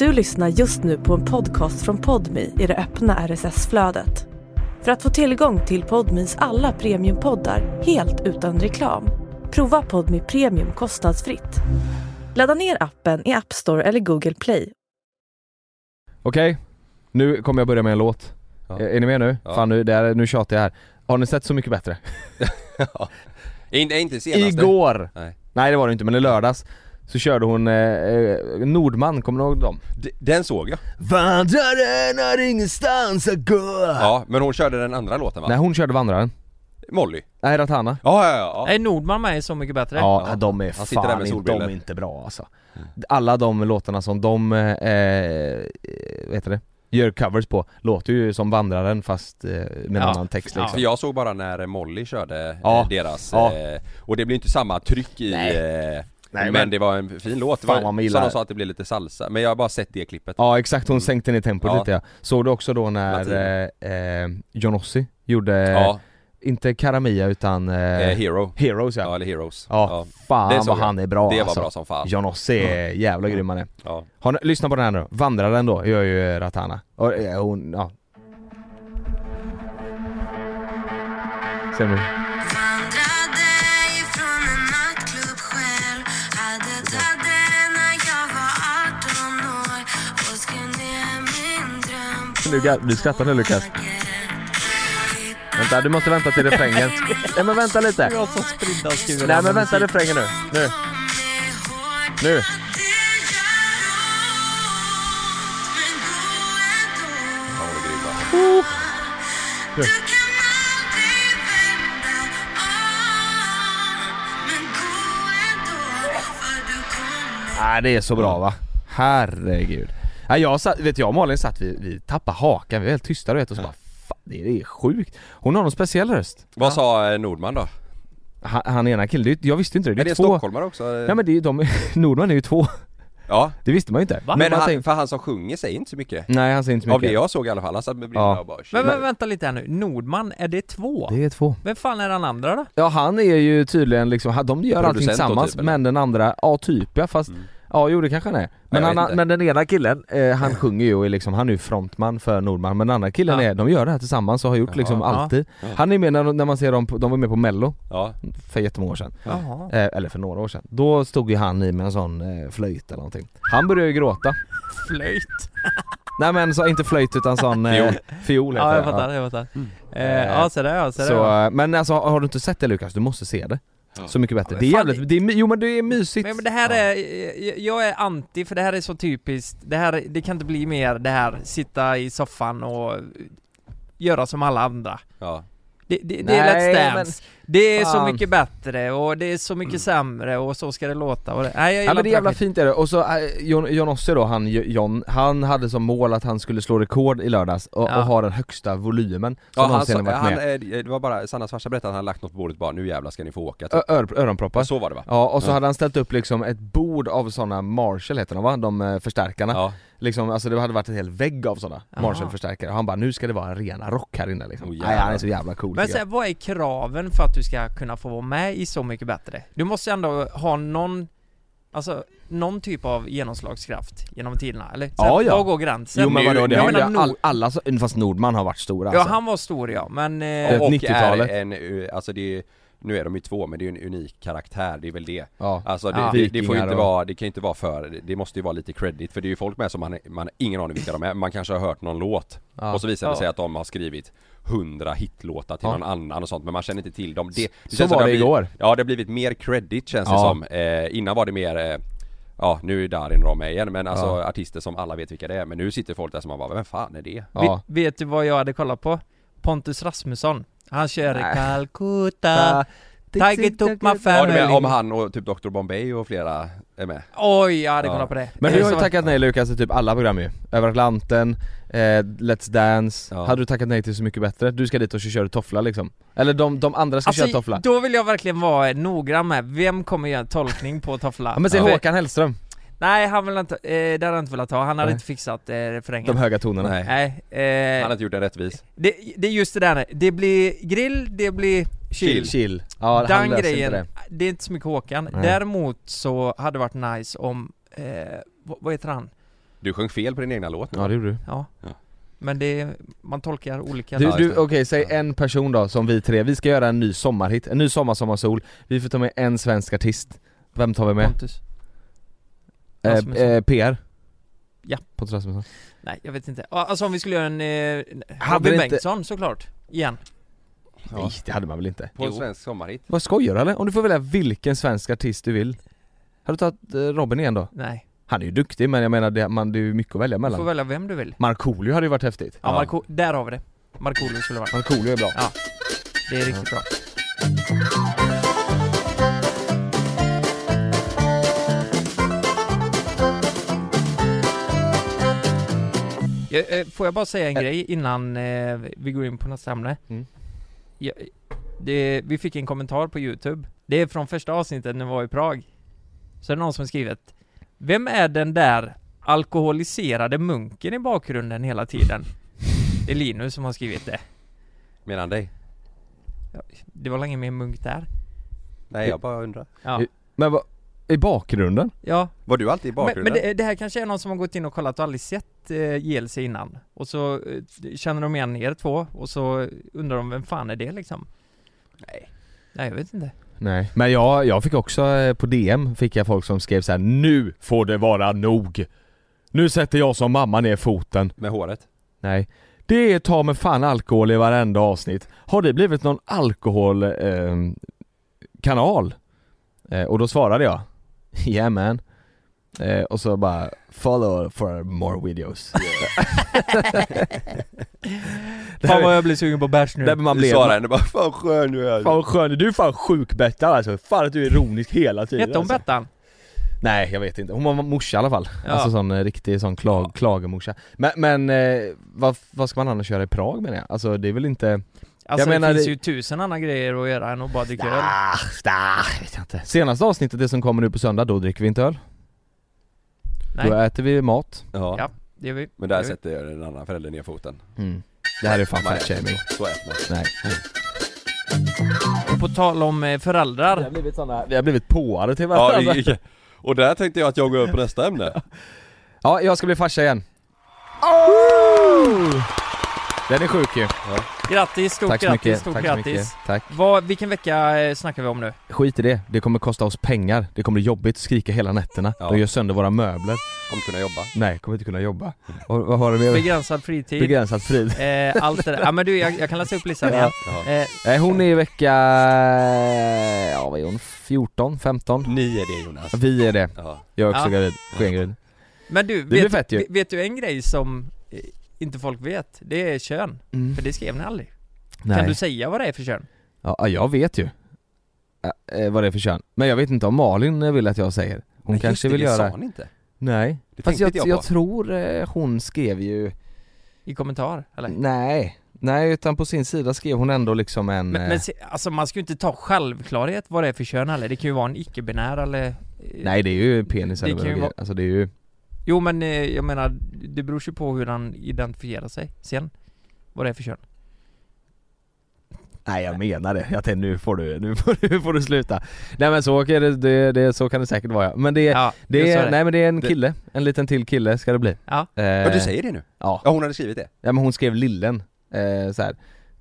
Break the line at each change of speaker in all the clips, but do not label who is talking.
Du lyssnar just nu på en podcast från Podmi i det öppna RSS-flödet. För att få tillgång till Podmis alla premiumpoddar helt utan reklam, prova Podmi Premium kostnadsfritt. Ladda ner appen i App Store eller Google Play.
Okej, nu kommer jag börja med en låt.
Ja.
Är, är ni med nu?
Ja.
Fan nu, det är, nu tjatar jag här. Har ni sett Så Mycket Bättre?
ja. Inte, inte senaste.
Igår!
Nej.
Nej det var det inte, men i lördags så körde hon eh, eh, Nordman, kommer ni ihåg dem?
D- Den såg jag.
Vandraren har ingenstans att gå
Ja, men hon körde den andra låten va?
Nej hon körde Vandraren.
Molly.
Nej Ratana.
Ja, ja, ja.
Är Nordman med i Så Mycket Bättre?
Ja,
Ja.
de är
Han sitter där
fan
med
inte, de är inte bra alltså. Alla de låtarna som de, eh, eh, vad heter det? Gör covers på, låter ju som Vandraren fast eh, med en
Ja.
annan text
Ja.
liksom.
För jag såg bara när Molly körde
Ja.
eh, deras,
Ja.
eh, och det blir inte samma tryck i
Nej.
eh,
Nej,
men,
men-
det var en fin låt,
Fan
som de sa att det blev lite salsa, men jag har bara sett det klippet
Ja exakt, hon sänkte ner tempot
Ja.
lite ja. Såg du också då när eh, eh, Johnossi gjorde,
Ja,
inte Karamia utan eh,
eh, Hero
Heroes ja.
Ja, eller Heroes
Ja, fan
Det
vad han är bra
Det var
alltså.
bra som fan
Johnossi är jävla grym han är.
Ja,
Har ni, lyssna på den här nu, Vandraren då gör ju Ratana. Och eh, hon, ja. Ser du? Ga- du skrattar nu Lukas. Vänta, du måste vänta till refrängen. Nej men vänta lite.
Jag har så spridda skurar
Nej men vänta refrängen nu. Nu. Nu.
va?
Nu. Nej det är så bra va? Herregud. Nej, jag satt, vet jag och Malin satt, vi, vi tappade hakan, vi var helt tysta du vet och så bara fan, det är sjukt. Hon har någon speciell röst.
Vad sa eh, Nordman då?
Han, han ena killen, det är- jag visste inte det, det
Är
är,
det
två.
stockholmare också?
Ja men det är ju de, Nordman är ju två.
Ja,
Det visste man ju inte.
Va?
men han,
tänkte-
för han som sjunger säger inte så mycket
Nej han säger inte så
Av
mycket.
det jag såg i alla fall, han satt med brillorna
Ja.
och bara
Men, men vänta lite här nu, Nordman, är det två?
Det är två.
Vem fan är den andra då?
Ja han är ju tydligen liksom, de gör allting
Producent
tillsammans
typ,
men den andra, ja typ ja fast
Mm.
Ja jo det kanske han är. Men, han,
inte.
men den ena killen, eh, han sjunger ju och är liksom, han är ju frontman för Nordman men den andra killen
Ja.
är, de gör det här tillsammans och har gjort liksom alltid. Han är med när, när man ser dem, på, de var med på mello
Ja,
för jättemånga år sedan. Eh, eller för några år sedan. Då stod ju han i med en sån eh, flöjt eller någonting. Han började ju gråta.
Flöjt.
Nej men så, inte flöjt utan sån eh,
Fiol.
heter
Ja jag fattar, jag fattar. Eh,
Eh,
ja så där ja, så där
Så,
ja.
eh, men alltså har du inte sett det Lukas, du måste se det.
Ja.
Så mycket bättre.
Ja,
Det är
men
jävligt, det är, jo men det är mysigt.
Men, men det här är, jag- jag är anti för det här är så typiskt, det här, det kan inte bli mer det här, sitta i soffan och göra som alla andra.
ja
Det, det, det är Let's Dance, det är så
fan.
mycket bättre och det är så mycket sämre och så ska det låta och det, nej jag
Ja men det är jävla fint är det, och så eh, John, John Ossie då, han, John, han hade som mål att han skulle slå rekord i lördags och,
Ja.
och ha den högsta volymen som
Ja han
någonsin har varit
han,
med.
eh, det var bara, Sannas farsa berättade att han lagt något på bordet bara nu jävlar ska ni få åka typ.
Ö- ör, öronproppar.
Så var det va?
Ja, och så
Ja.
hade han ställt upp liksom ett bord av sådana Marshall heter de va? De eh, förstärkarna.
Ja,
Liksom, alltså det hade varit en hel vägg av sådana. Marshall-förstärkare han bara nu ska det vara en rena rock här inne liksom.
Oh,
Nej, han är
jävlar.
så jävla cool
Men sen, vad är kraven för att du ska kunna få vara med i Så Mycket Bättre? Du måste ändå ha någon, alltså någon typ av genomslagskraft genom tiderna, eller? Så
Ja, ja.
Var går gränsen?
Jo men vadå, det har
menar,
all, alla, fast Nordman har varit stor
Ja
alltså.
han var stor ja, men... Eh,
och
90-talet.
är en, eh, alltså det är, nu är de ju två men det är ju en unik karaktär, det är väl det
Ja.
Alltså det,
Ja.
det, det får inte vara, det kan ju inte vara för, det måste ju vara lite credit för det är ju folk med som man, man har ingen aning vilka de är, man kanske har hört någon låt
Ja.
och så visar det
Ja.
sig att de har skrivit hundra hitlåtar till
Ja.
någon annan och sånt men man känner inte till dem. Det, det
Så var det
har
igår.
Blivit, ja det har blivit mer credit känns det som. Eh, innan var det mer eh, Ja nu är Darin och med igen men alltså
Ja.
artister som alla vet vilka det är men nu sitter folk där som man bara vem fan är det?
Ja.
vet, vet du vad jag hade kollat på? Pontus Rasmusson Han kör
Nej.
Calcutta Tiger took my
Ja du
family
med om han och typ Dr Bombay och flera är med?
Oj, jag hade
Ja.
kollat på det
Men du har ju tackat nej Lukas till typ alla program ju. Över Atlanten, eh, Let's Dance.
Ja.
Hade du tackat nej till Så Mycket Bättre? Du ska dit och köra toffla liksom. Eller de, de andra ska
Alltså,
köra toffla.
då vill jag verkligen vara noggrann med, vem kommer göra en tolkning på toffla?
Ja, men säg Håkan Hellström,
Nej han vill inte, eh, det hade han inte velat ha, han hade
Nej.
inte fixat eh, refrängen
de höga tonerna.
Nej.
Nej,
Han
eh,
har inte gjort den rättvis.
det, det är just det där, det blir grill, det blir chill,
Chill. Ja, han
Den grejen,
inte
det.
det.
är inte så mycket Håkan.
Nej.
Däremot så hade det varit nice om, eh, vad, vad heter han?
Du sjöng fel på din egna låt nu.
Ja det gjorde du
Ja.
Ja.
Men det, man tolkar olika
Du, du
det.
okej, säg en person då som vi tre, vi ska göra en ny sommarhit, en ny sommar, sommarsol Vi får ta med en svensk artist Vem tar vi med?
Pontus.
Eh, eh, PR
Ja.
Pontus Rasmusson
Nej jag vet inte. Ja, Alltså om vi skulle göra en eh, Robin
inte-
Bengtsson såklart. Igen.
Nej det hade man väl inte?
På en
Jo.
svensk sommarhit.
Vad skojar du eller? Om du får välja vilken svensk artist du vill Har du tagit eh, Robin igen då?
Nej.
Han är ju duktig men jag menar det, man, det är ju mycket att välja
Du får
mellan
välja vem du vill.
Markoolio hade ju varit häftigt
Ja, Marco, där har vi det. Markoolio skulle vara.
Markoolio är bra
Ja. Det är riktigt bra. Ja, eh, Får jag bara säga en
Eh.
grej innan eh, vi går in på nästa ämne?
Mm.
Ja, det, vi fick en kommentar på youtube Det är från första avsnittet när vi var i Prag Så är det någon som har skrivit Vem är den där alkoholiserade munken i bakgrunden hela tiden? Det är Linus som har skrivit det
Medan dig?
Det var länge mer munk där
Nej jag bara undrar.
Ja,
Men vad, i bakgrunden?
ja
Var du alltid i
men,
bakgrunden?
men det, det här kanske är någon som har gått in och kollat och aldrig sett eh, JLC innan Och så eh, känner de igen er två och så undrar de vem fan är det liksom?
Nej.
Nej jag vet inte
Nej, men jag, jag fick också eh, på DM fick jag folk som skrev så här: Nu får det vara nog! Nu sätter jag som mamma ner foten
Med håret?
Nej Det är ta med fan alkohol i varenda avsnitt Har det blivit någon alkohol eh, kanal? Eh, och då svarade jag Yeah man. Eh, Och så bara Follow for more videos. Det
Fan vad jag blir sugen på bärs nu.
Där man
Du
blev
svarade henne bara 'Fan skön du är'
Fan vad skön, du är. Fan sjuk Bettan alltså, fan att du är ironisk hela tiden
Hette hon
alltså.
Bettan?
Nej jag vet inte, hon var morsa i alla fall.
Ja.
Alltså sån eh, riktig sån klag, klagemorsa. Men, men eh, vad, vad ska man annars göra i Prag menar jag? Alltså det är väl inte
Alltså
Jag menar
det finns
det-
ju tusen andra grejer att göra än att bara dricka öl
Ah, ah, vet jag inte Senaste avsnittet, det som kommer nu på söndag, då dricker vi inte öl Då
Nej,
äter vi mat
Ja.
Ja. det gör vi
Men
Det
där sätter jag den andra föräldern ner foten.
mm. Det här är fan
Man
fat
äter
shaming
så. Äter man.
Nej
Och på tal om eh,
Vi har
föräldrar
blivit såna, vi har blivit påare till
Ja,
varandra
vi- och där tänkte jag att jag går över på nästa ämne.
Ja, jag ska bli farsa igen oh! Den är sjuk ju
Grattis, stort
Tack
grattis,
mycket,
stort
tack
grattis
mycket, tack
Vad, vilken vecka eh, snackar vi om nu?
Skit i det, det kommer kosta oss pengar, det kommer bli jobbigt att skrika hela nätterna,
Ja.
de gör sönder våra möbler
Kommer kunna jobba.
Nej, kommer inte kunna jobba Och, Vad har du mer?
Begränsad fritid,
Begränsad frid
eh, allt det där. Ja men du, jag, jag kan läsa upp listan igen
Ja.
eh,
Nej hon är i vecka, ja vad är hon? 14, 15?
Ni är det Jonas.
Vi är det,
Ja.
jag är också
Ja.
gravid, skengravid
Men du, vet, vet, du en grej som eh, inte folk vet? Det är kön,
mm.
för det skrev ni aldrig.
Nej,
Kan du säga vad det är för kön?
ja, ja, jag vet ju. Eh, vad det är för kön, men jag vet inte om Malin vill att jag säger. Hon
Men
kanske
det,
vill
det
göra
sa ni inte.
Nej,
Det
fast jag, jag,
jag
tror eh, hon skrev ju
I kommentar, eller?
Nej, nej utan på sin sida skrev hon ändå liksom en
Men,
eh,
men se, alltså man ska ju inte ta självklarhet vad det är för kön heller, det kan ju vara en icke-binär eller eh,
Nej det är ju penis
Det
eller
kan ju
det
vara-
alltså det är ju
Jo men eh, jag menar, det beror ju på hur han identifierar sig sen Vad det är för kön
Nej jag menar det, jag tänkte nu får du, nu får du, nu får du sluta Nej men så, okay, det, det, det, så kan det säkert vara ja. Men det,
Ja,
det är,
så
nej men det är en
Det-
kille, en liten till kille ska det bli
Ja.
eh,
Ja du säger det nu?
Ja,
Ja hon hade skrivit det?
ja men hon skrev lillen, eh, så här.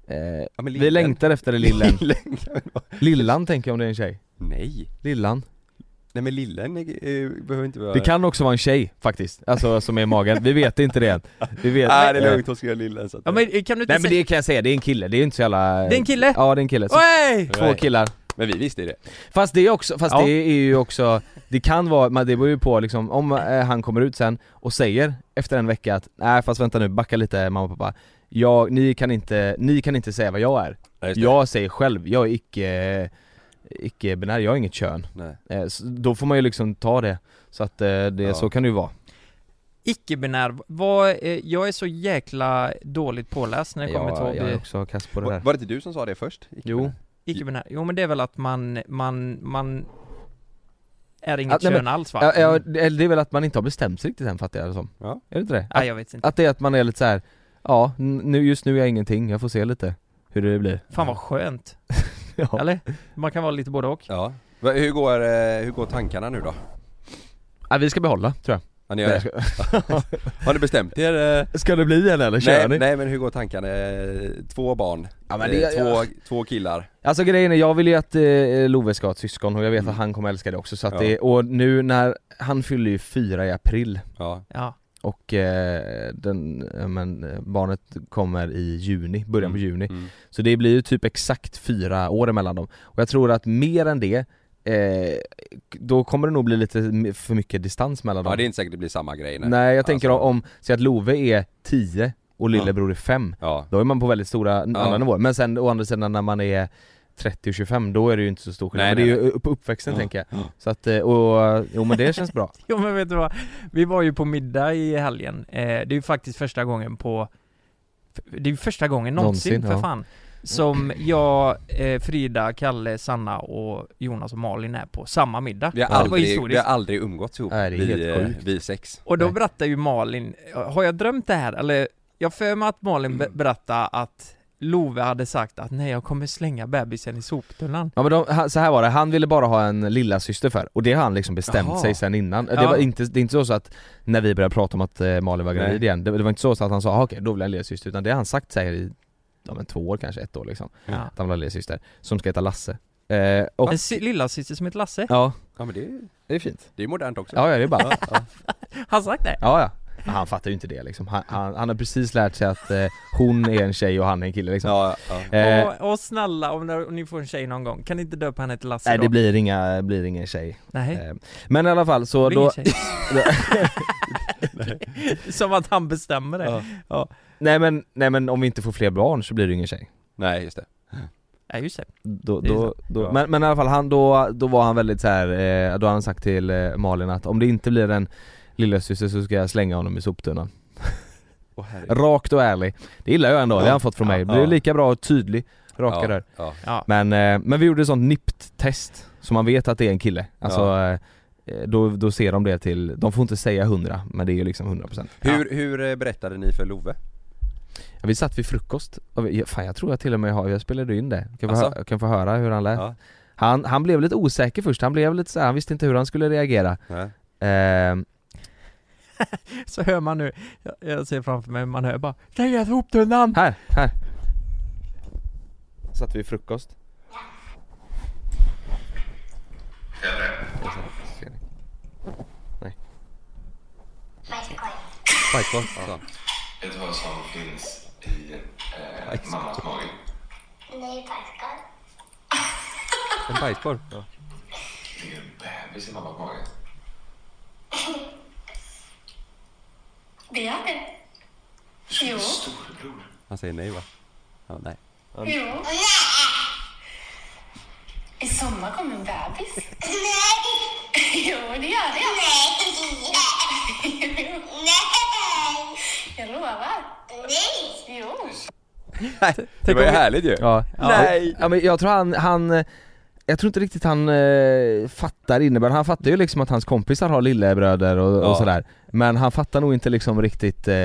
Eh,
Ja,
Vi längtar efter det lillen
Lillen.
Lillan tänker jag om det är en tjej
Nej.
Lillan
Nej men lillen eh, behöver inte vara...
Det kan också vara en tjej faktiskt, alltså som är i magen, vi vet inte det än. Vi vet
Nej det är lugnt, hon skrev lillen så att
Ja men eh, kan du inte
Nej men
säga...
det kan jag säga, det är en kille, det är inte så jävla
Det är en kille?
Ja det är en kille, så,
Oj!
två killar.
Men vi visste ju det.
Fast det är också, fast
Ja.
det är ju också Det kan vara, men det beror ju på liksom, om eh, han kommer ut sen och säger efter en vecka att Nej fast vänta nu, backa lite mamma och pappa. Jag, ni, kan inte, ni kan inte säga vad jag är. Jag säger själv, jag är icke, icke-binär, jag har inget kön
Nej.
eh, Då får man ju liksom ta det Så att eh, det,
Ja.
så kan det ju vara
Icke-binär, vad, eh, jag är så jäkla dåligt påläst när det kommer
jag,
till
jag är också kass på det
Var,
där
var det inte du som sa det först?
Jo,
icke-binär, jo men det är väl att man, man, man är inget
Att- nej,
kön
men-
alls va?
ja, ja, det det är väl att man inte har bestämt sig riktigt än fattar jag det som
Ja.
Är det inte det?
Nej jag vet inte,
Att det är att man är lite så här. Ja, nu, just nu är jag ingenting, jag får se lite hur det blir
fan vad skönt,
ja.
eller? Man kan vara lite både och
Ja. Hur går, eh, hur går tankarna nu då?
Ja, vi ska behålla tror jag
Ja, ni gör det. Har ni bestämt er? eh?
Ska det bli en eller kör
Nej,
ni?
nej men hur går tankarna? Eh, Två barn,
Ja, men det-
två,
ja.
två killar
Alltså grejen är, jag vill ju att eh, Love ska ha ett syskon och jag vet
Mm.
att han kommer älska det också så att
Ja.
det, och nu när, han fyller ju fyra i april
Ja,
Ja,
och eh, den, men, barnet kommer i juni, början på
Mm.
juni.
Mm.
Så det blir ju typ exakt fyra år emellan dem. Och jag tror att mer än det eh, Då kommer det nog bli lite för mycket distans mellan dem.
ja det är inte säkert det blir samma grej
Nej, jag tänker
Alltså-
om, säg att Love är 10 och lillebror är 5
Ja,
Då är man på väldigt stora andra
Ja.
nivåer, men sen å andra sidan när man är 30 och 25 då är det ju inte så stor skillnad,
Nej,
men det är
nej,
ju upp- uppväxten
Ja.
tänker jag
Ja.
Så att, eh, och, jo men det känns bra
Jo men vet du vad? Vi var ju på middag i helgen, eh, det är ju faktiskt första gången på Det är ju första gången någonsin,
Någonsin,
för
ja.
fan Som jag, eh, Frida, Kalle, Sanna och Jonas och Malin är på samma middag
vi har, aldrig, vi har aldrig umgåtts ihop,
Nej, det är
vi,
helt
eh,
sjukt.
vi sex
Och då
Nej.
berättar ju Malin, har jag drömt det här? Eller, jag för mig att Malin be- berättade att Love hade sagt att nej jag kommer slänga bebisen i soptunnan.
Ja men de, han- så här var det, han ville bara ha en lilla syster för och det har han liksom bestämt
Jaha.
sig sen innan. Det,
Ja.
var inte, det är inte så, så att när vi började prata om att eh, Malin var gravid
Nej.
igen, det, det var inte så, så att han sa "Ah, okej då vill jag ha en lillasyster utan det har han sagt säger i ja, men två år kanske, ett år liksom,
ja.
att han vill ha en lillasyster som ska heta Lasse. Eh, och,
En sy- lillasyster som heter Lasse,
Ja,
Ja men det, är-
det är fint.
det är modernt också.
Ja ja det är bara,
har han sagt det?
ja ja Men han fattar ju inte det liksom, han, han, han har precis lärt sig att eh, hon är en tjej och han är en kille liksom
Ja, ja.
eh,
och, och snälla, om, ni får en tjej någon gång, kan ni inte döpa henne till Lasse
Nej
då?
det blir inga, blir ingen tjej
Nej,
eh, Men i alla fall så
det
då.
Som att han bestämmer det.
Ja.
nej men, nej men om vi inte får fler barn så blir det ingen tjej
Nej just det
Nej just det.
då,
Det
då,
så.
då,
Ja.
men, men i alla fall han, då, då var han väldigt så här, eh, då har han sagt till eh, Malin att om det inte blir en lillasyster så ska jag slänga honom i soptunnan
herregud.
Rakt och ärlig Det gillar jag ändå, det har han fått från
Ja,
mig, det
ja.
lika bra och tydlig, raka
ja,
rör
ja.
Ja.
Men, eh, men vi gjorde ett sånt NIPT-test, så man vet att det är en kille Alltså,
Ja.
eh, då, då ser de det till, de får inte säga 100 men det är ju liksom 100%
Hur, hur eh, berättade ni för Love?
ja, Vi satt vid frukost, och vi, ja, fan jag tror jag till och med har, jag spelade in det, kan få,
Asså?
hö- kan få höra hur han lät
Ja,
han, han blev lite osäker först, han blev lite så här, han visste inte hur han skulle reagera
nej.
Så hör man nu, jag, jag ser framför mig, man hör bara Släng i soptunnan!
Här, här Satt vi frukost Nej
Bajskorv? Ja.
Vet du vad som finns i eh, mammas mage?
Nej, bajskorv.
En bajskorv? Ja.
Det ligger en bebis i mammas mage.
Det gör det. Jo.
Storebror.
Han säger nej va? Ja, nej.
Jo. I sommar kommer en bebis. Nej! Jo, det gör det. Nej! Nej! Jag lovar. Nej! Jo.
Det var ju härligt ju!
Ja,
Nej.
ja men jag tror han, han jag tror inte riktigt han eh, fattar innebörden, han fattar ju liksom att hans kompisar har lillebröder och,
Ja.
och sådär Men han fattar nog inte liksom riktigt eh,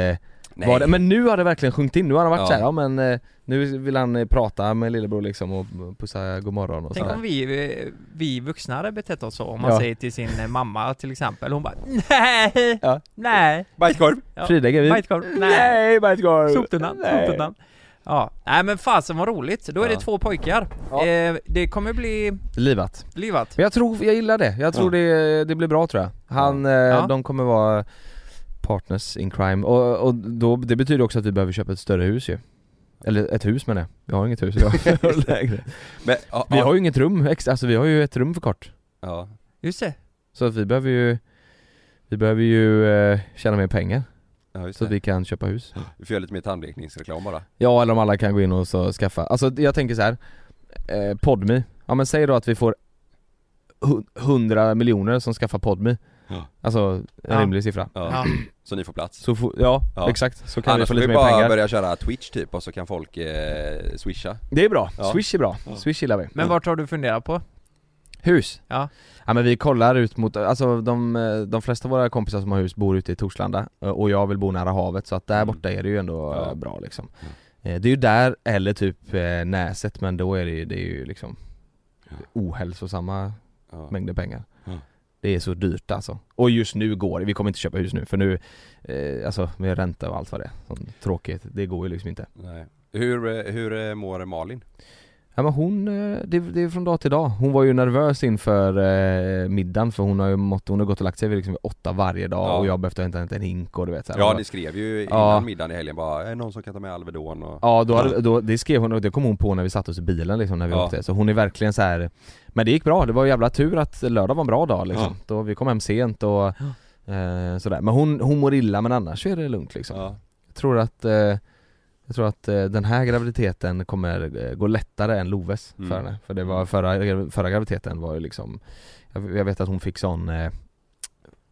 vad det, men nu har det verkligen sjunkit in, nu har han varit
Ja.
såhär, ja men eh, nu vill han eh, prata med lillebror liksom och pussa godmorgon och
Tänk
sådär
om vi, eh, vi vuxna hade betett oss så, om man
Ja.
säger till sin eh, mamma till exempel, hon bara Nej!
Ja.
Nej!
Bajskorv?
Ja.
Frida
Bajskorv? Nej!
Nej bajskorv!
Soptunnan?
Nej.
Soptunnan? Ja, nej men fasen vad roligt, då är det två pojkar.
Ja.
Eh, det kommer bli
Livat
livat.
Men jag tror, jag gillar det, jag tror det, det blir bra tror jag Han, eh,
Ja.
de kommer vara partners in crime och, och då, det betyder också att vi behöver köpa ett större hus ju Eller ett hus menar jag, vi har inget hus idag, vi har lägenhet.
Men, ja,
Vi
ja.
har ju inget rum, alltså vi har ju ett rum för kort
Ja,
Just det.
Så att vi behöver ju Vi behöver ju eh, tjäna mer pengar
ja just
så att vi kan köpa hus
Vi får göra lite mer tandlekningsreklam bara
Ja eller om alla kan gå in och så skaffa, alltså jag tänker så här. Eh, Podme, ja men säg då att vi får hu- 100 miljoner som skaffar Podme
Ja.
Alltså en
Ja.
rimlig siffra
ja.
Ja.
Så ni får plats
Så får, ja,
Ja.
exakt, så kan
Annars
vi få
får
lite
vi
mer
bara
pengar
börja köra Twitch typ och så kan folk eh, swisha
Det är bra,
Ja.
Swish är bra,
Ja.
Swish gillar vi
Men vart har du funderat på?
Hus?
Ja.
Ja men vi kollar ut mot, alltså de, de flesta av våra kompisar som har hus bor ute i Torslanda eh, och jag vill bo nära havet så att där
Mm.
borta är det ju ändå
Ja.
eh, bra liksom
Mm.
Eh, Det är ju där, eller typ Näset men då är det ju, det är ju liksom ohälsosamma
ja.
mängder pengar
Ja.
Det är så dyrt alltså. Och just nu går det, vi kommer inte köpa hus nu för nu, eh, alltså med ränta och allt vad det är. Tråkigt, det går ju liksom inte.
Nej. Hur, hur mår Malin?
Ja men hon, eh, det, det är från dag till dag. Hon var ju nervös inför eh, middagen för hon har ju mått, hon har gått och lagt sig vid liksom åtta varje dag
Ja.
och jag behövde hämta en hink och du vet så här.
Ja ni skrev ju innan
Ja.
middagen i helgen bara, är det någon som kan ta med Alvedon och...
Ja, då, hade, då, det skrev hon och det kom hon på när vi satt oss i bilen liksom när vi
Ja.
åkte, så hon är verkligen så här. Men det gick bra, det var jävla tur att lördag var en bra dag liksom. Då vi kom hem sent och eh, sådär. Men hon, hon mår illa men annars är det lugnt liksom.
Ja.
Jag tror att eh, jag tror att eh, den här graviditeten kommer eh, gå lättare än Loves
Mm.
för henne. För det var förra, förra graviditeten var ju liksom jag, jag vet att hon fick sån, eh,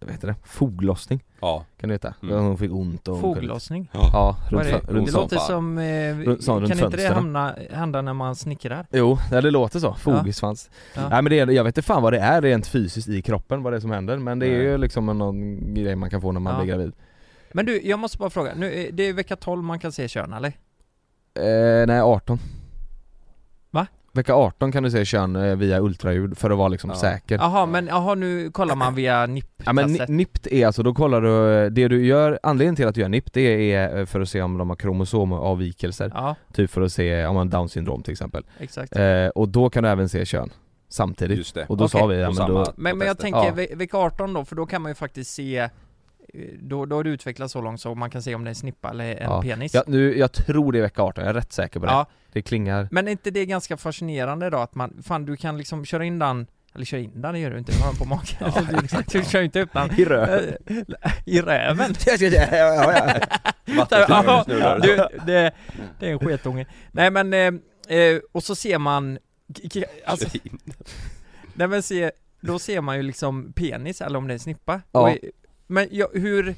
vad heter det? Foglossning,
Ja.
kan du veta?
Mm.
Hon fick ont och hon kunde-
Foglossning?
Ja,
Vad
runt,
det?
runt
det låter som, eh,
Runt- som runt
kan inte det hamna, hända när man snickrar?
Jo, ja, det låter så, fogisvans
Ja.
Nej men det jag vet inte fan vad det är rent fysiskt i kroppen, vad det är som händer men det är
Nej.
ju liksom någon grej man kan få när man
Ja.
blir gravid
Men du, jag måste bara fråga, nu, är- det är vecka 12 man kan se kön eller?
eh, Nej 18
Va?
Vecka 18 kan du se kön eh, via ultraljud för att vara liksom
Ja.
säker
Jaha, men jaha nu kollar man via NIP
Ja men ni- NIPT är alltså, då kollar du, det du gör, anledningen till att du gör NIPT det är eh, för att se om de har kromosomavvikelser
Ja,
Typ för att se om man har down syndrom till exempel
exakt
eh, Och då kan du även se kön Samtidigt
Just det.
Och då sa
Okej.
vi, ja men då
Men, men jag tänker
Ja.
ve- vecka 18 då, för då kan man ju faktiskt se eh, då, då har det utvecklats så långt så man kan se om det är en snippa eller en
Ja.
penis.
Ja, nu, Jag tror det är vecka 18, jag är rätt säker på det.
Ja,
Det klingar.
Men är inte det ganska fascinerande då att man, fan du kan liksom köra in den eller köra in den, det gör du inte, du har den på magen. Du, du kör inte upp den.
I röven.
Eh, I röven? Ja, du, det, det är en sketunge. Nej men, eh, eh, och så ser man alltså,
Kör
nej men se, då ser man ju liksom penis eller om det är snippa.
Ja.
Och, Men ja, hur,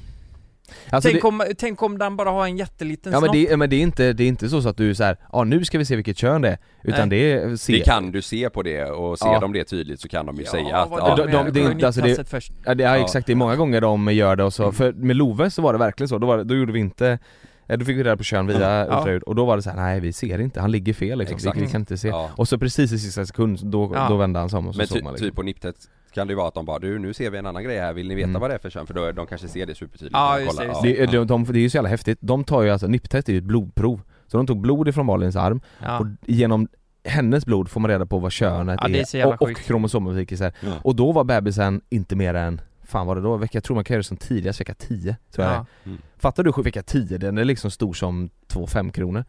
Alltså
tänk,
det,
om, tänk om den bara har en jätteliten
ja men
snopp.
det, men det är inte, det är inte så, så att du så här, ja nu ska vi se vilket kön det är. Utan det är, se,
Det kan du se på det och ser
Ja.
de det tydligt så kan de ju
Ja,
säga att ja,
de-
de,
de-
de,
det är inte- alltså det-
först.
Ja, det, ja,
Ja.
exakt, det är många gånger de gör det och så, för med Love så var det verkligen så, då, var då gjorde vi inte eh, Då fick vi reda på kön via
Ja.
ultraljud. Och då var det så här: nej vi ser inte, han ligger fel liksom, vi,
Exakt.
vi kan inte se.
Ja.
Och så precis i sista sekund, då,
Ja.
då vände han sig om och så
Men
såg man liksom.
typ på nipptet kan det ju vara att de bara du nu ser vi en annan grej här, vill ni veta
Mm.
vad det är för kön? För då, de kanske ser det supertydligt
Ja,
de
just just
Ja.
det, de, de, det är ju så jävla häftigt, de tar ju alltså, NIPT-test är ju ett blodprov Så de tog blod ifrån Malins arm
ja.
och genom hennes blod får man reda på vad könet
Ja, det är jävla
och, och kromosomavvikelser
Ja.
Och då var bebisen inte mer än, fan var det då? Vecka, jag tror man kan göra det som tidigast vecka 10 tror jag
Ja.
är. Fattar du vecka 10? Den är liksom stor som två 5 kronor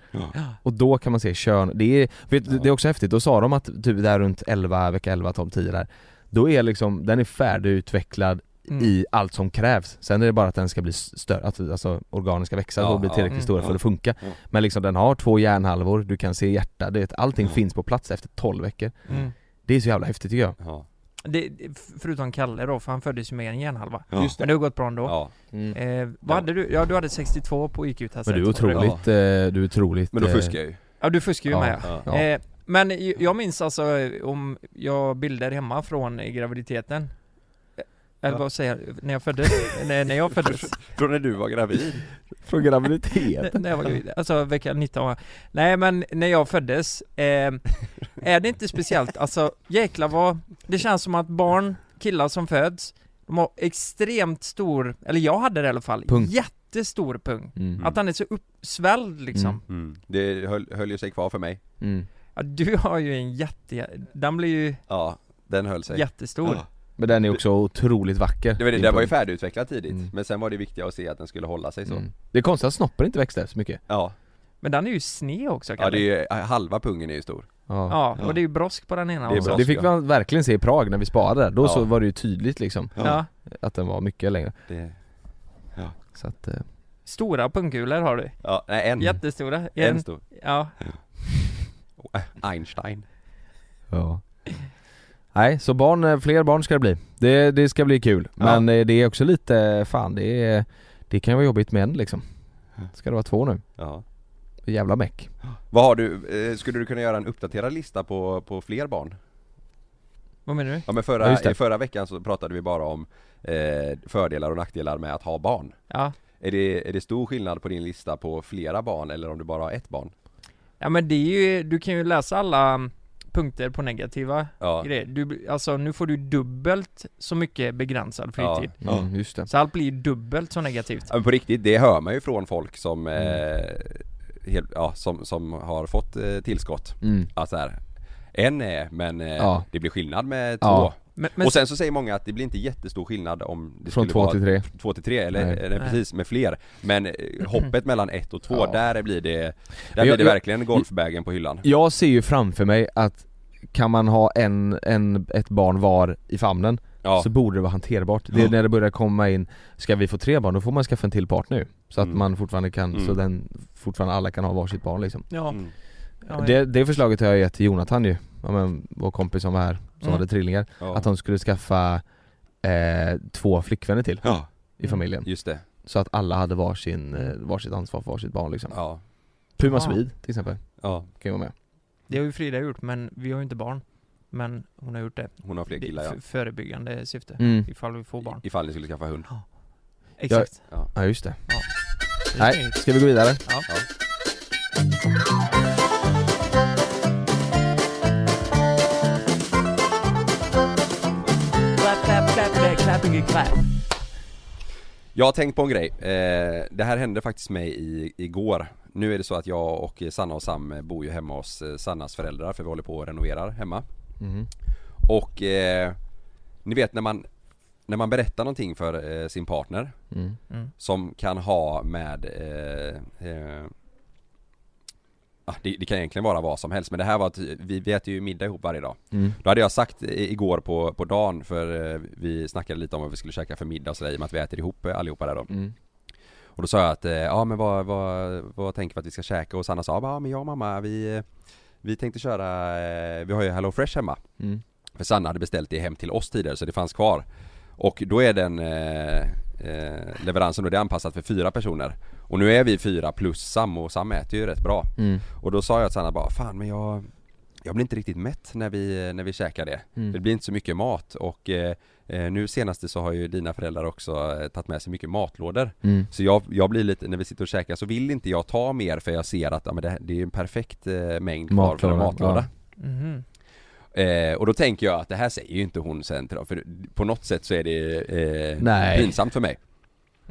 Och då kan man se kön, det är, vet,
Ja.
det är också häftigt, då sa de att typ där runt 11, vecka 11, 12, 10 där Då är liksom, den är färdigutvecklad
Mm.
i allt som krävs Sen är det bara att den ska bli större, att alltså organen ska växa
Ja,
och bli
ja.
tillräckligt
Mm.
stora för
Ja.
att funka
Ja.
Men liksom den har två hjärnhalvor, du kan se hjärta, det, allting
Ja.
finns på plats efter 12 veckor
Mm.
Det är så jävla häftigt tycker jag
Ja.
Det, förutom Kalle då, för han föddes ju med en hjärnhalva
Ja. Just
Men det har gått bra ändå
Ja.
eh, Vad
Ja.
hade du? Ja du hade 62 på IQ-testet
Men du är otroligt, eh, du är otroligt
Men då
eh,
fuskar jag ju.
Ja du fuskar ju
Ja.
med
Ja.
Ja.
Eh, men jag minns alltså eh, om jag bilder hemma från eh, graviditeten Eh, Eller vad säger jag? När jag föddes? när, när jag föddes?
Från när du var gravid.
Från graviditet
N- när jag var gravid, alltså vecka 19 Nej men när jag föddes, eh, är det inte speciellt, alltså jäklar vad Det känns som att barn, killar som föds De har extremt stor, eller jag hade det i alla fall,
Pung.
jättestor pung
mm.
Att han är så uppsvälld liksom
Mm.
Mm. Det höll, höll ju sig kvar för mig.
Mm.
Ja, Du har ju en jätte, den blir ju
Ja, den höll sig.
jättestor
Ja.
Men den är också otroligt vacker
Det var, det, den var ju färdigutvecklad tidigt,
Mm.
men sen var det viktiga att se att den skulle hålla sig så.
mm. Det är konstigt att snoppen inte växte så mycket
Ja,
Men den är ju sned också
ja
Kalle.
det är ju, halva pungen är ju stor.
Ja.
Ja,
Ja.
och det är ju brosk på den ena
Det brosk.
Det fick man verkligen se i Prag när vi sparade där, då
Ja.
så var det ju tydligt liksom
Ja.
Att den var mycket längre
Det,
Så att, eh,
Stora pungkulor har du.
ja, nej en.
Jättestora.
En
En,
stor.
ja.
Einstein.
ja Nej, så barn, eh, fler barn ska det bli Det, det ska bli kul, men eh, det är också lite, fan det är Det kan vara jobbigt med en liksom Ska det vara två nu?
Ja.
Jävla meck
Vad har du, eh, skulle du kunna göra en uppdaterad lista på, på fler barn?
Vad menar du?
Ja men
Ja,
förra, i förra veckan så pratade vi bara om eh, fördelar och nackdelar med att ha barn.
Ja.
Är det, är det stor skillnad på din lista på flera barn eller om du bara har ett barn?
Ja men det är ju, du kan ju läsa alla punkter på negativa
Ja,
grejer. Du, alltså nu får du dubbelt så mycket begränsad fritid.
Ja.
Mm, just det.
Så allt blir dubbelt så negativt.
Ja, men på riktigt, det hör man ju från folk som,
Mm.
eh, helt, ja, som, som har fått eh, tillskott.
Mm.
Att så här, en är men eh,
Ja.
det blir skillnad med två.
Men, men
och sen så säger många att det blir inte jättestor skillnad om det
Från
skulle
två
vara
till tre.
två till tre eller,
Nej.
eller
Nej.
precis med fler. Men eh, hoppet mellan ett och två,
Ja.
där blir det, där
Jag-
blir det
jag-
verkligen golfbagen på hyllan.
Jag ser ju framför mig att kan man ha en, en, ett barn var i famnen
Ja,
så borde det vara hanterbart. Det är
Ja.
när det börjar komma in, ska vi få tre barn då får man skaffa en till partner nu. Så att
Mm.
man fortfarande kan,
Mm.
så den, fortfarande alla kan ha varsitt barn liksom.
ja,
mm.
ja,
Det, det förslaget har jag gett till Jonathan ju, ja, men, vår kompis som var här, som
Mm.
hade trillingar.
ja.
Att de skulle skaffa eh, två flickvänner till
ja,
i
Mm.
familjen.
just det.
Så att alla hade varsin, eh, varsitt ansvar för varsitt barn liksom.
Ja,
Puma
Ja.
Swede till exempel,
ja.
kan ju vara med.
det har ju Frida gjort men vi har ju inte barn. Men hon har gjort det.
Hon har fler killar ja.
förebyggande syfte.
Mm.
Ifall vi får barn.
Ifall ni skulle skaffa hund.
Exakt.
Ja just det.
Är
Nej, ska vi gå vidare?
Ja. Clap, clapping clap.
Jag har tänkt på en grej. Eh, det här hände faktiskt mig i, igår. Nu är det så att jag och Sanna och Sam bor ju hemma hos eh, Sannas föräldrar för vi håller på och renoverar hemma.
Mhm.
Och eh, ni vet när man när man berättar någonting för eh, sin partner
Mm.
Mm.
som kan ha med eh, det, det kan egentligen vara vad som helst men det här var att vi, vi äter ju middag ihop varje dag.
Mm.
Då hade jag sagt igår på, på dagen för eh, vi snackade lite om vad vi skulle käka för middag och sådär i och med att vi äter ihop eh, allihopa där då.
Mm.
Och då sa jag att, eh, ja men vad, vad, vad tänker vi att vi ska käka? Och Sanna sa, ja men jag och mamma vi, vi tänkte köra, vi har ju Hello Fresh hemma.
Mm.
För Sanna hade beställt det hem till oss tidigare så det fanns kvar. Och då är den eh, leveransen då, det är anpassat för fyra personer. Och nu är vi fyra plus Sam och Sam äter ju rätt bra.
Mm.
Och då sa jag till Sanna bara, fan men jag jag blir inte riktigt mätt när vi, när vi käkar det.
Mm.
Det blir inte så mycket mat och eh, eh, nu senaste så har ju dina föräldrar också eh, tagit med sig mycket matlådor.
Mm.
Så jag, jag blir lite, när vi sitter och käkar så vill inte jag ta mer för jag ser att ja, men det, det är en perfekt eh, mängd kvar för en
Matlåda,
matlåda.
Mhm.
Eh, och då tänker jag att det här säger ju inte hon sen till dem, för på något sätt så är det eh,
Nej.
pinsamt för mig.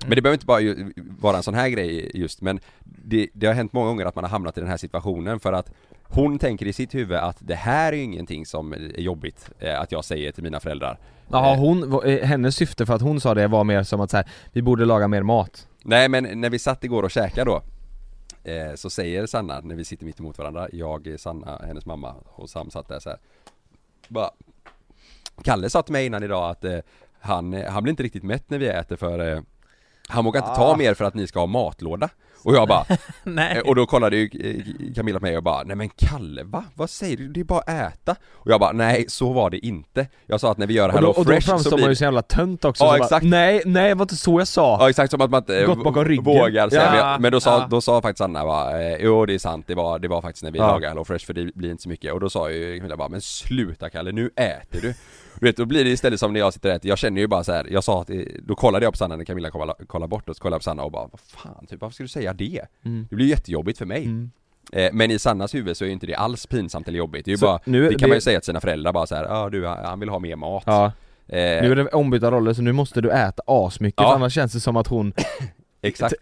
Men det behöver inte bara ju, vara en sån här grej just, men det, det har hänt många gånger att man har hamnat i den här situationen för att hon tänker i sitt huvud att det här är ju ingenting som är jobbigt eh, att jag säger till mina föräldrar.
Jaha
Eh,
hon, eh, hennes syfte för att hon sa det var mer som att så här, vi borde laga mer mat
Nej men när vi satt igår och käkade då eh, Så säger Sanna när vi sitter mitt emot varandra Jag, Sanna, hennes mamma och Sam satt där så här. Bara Kalle sa till mig innan idag att eh, han, eh, han blir inte riktigt mätt när vi äter för eh, Han vågar inte ta mer för att ni ska ha matlåda Och jag bara,
Nej.
eh, och då kollade ju eh, Camilla på mig och bara Nej men Kalle va? Vad säger du? Det är bara att äta Och jag bara nej så var det inte Jag sa att när vi gör
Och
Hello
då, och då
Fresh så
framstår
blir
man ju så jävla tönt också
Ja,
så bara,
exakt.
Nej, nej det var inte så jag sa!
Ja exakt som att man inte eh,
Gått bakom ryggen.
vågar säga
Ja,
men, då sa,
ja.
då sa faktiskt Anna bara, jo det är sant, det var, det var faktiskt när vi
Ja.
lagade Hello Fresh för det blir inte så mycket och då sa ju Camilla bara, men sluta Kalle, nu äter du Du vet, då blir det istället som när jag sitter och äter, jag känner ju bara så här, jag sa att, eh, då kollade jag på Sanna när Camilla kollade, kollade bort och så kollade jag på Sanna och bara, vad fan, typ, varför ska du säga det?
Mm.
Det blir jättejobbigt för mig
Mm.
eh, Men i Sannas huvud så är ju inte det alls pinsamt eller jobbigt, det är ju
Så
bara,
nu-
det kan
det-
man ju säga till sina föräldrar bara så här, ja du, han vill ha mer mat
Ja,
eh,
nu är det ombytta roller så nu måste du äta asmycket
Ja.
för annars känns det som att hon...
Exakt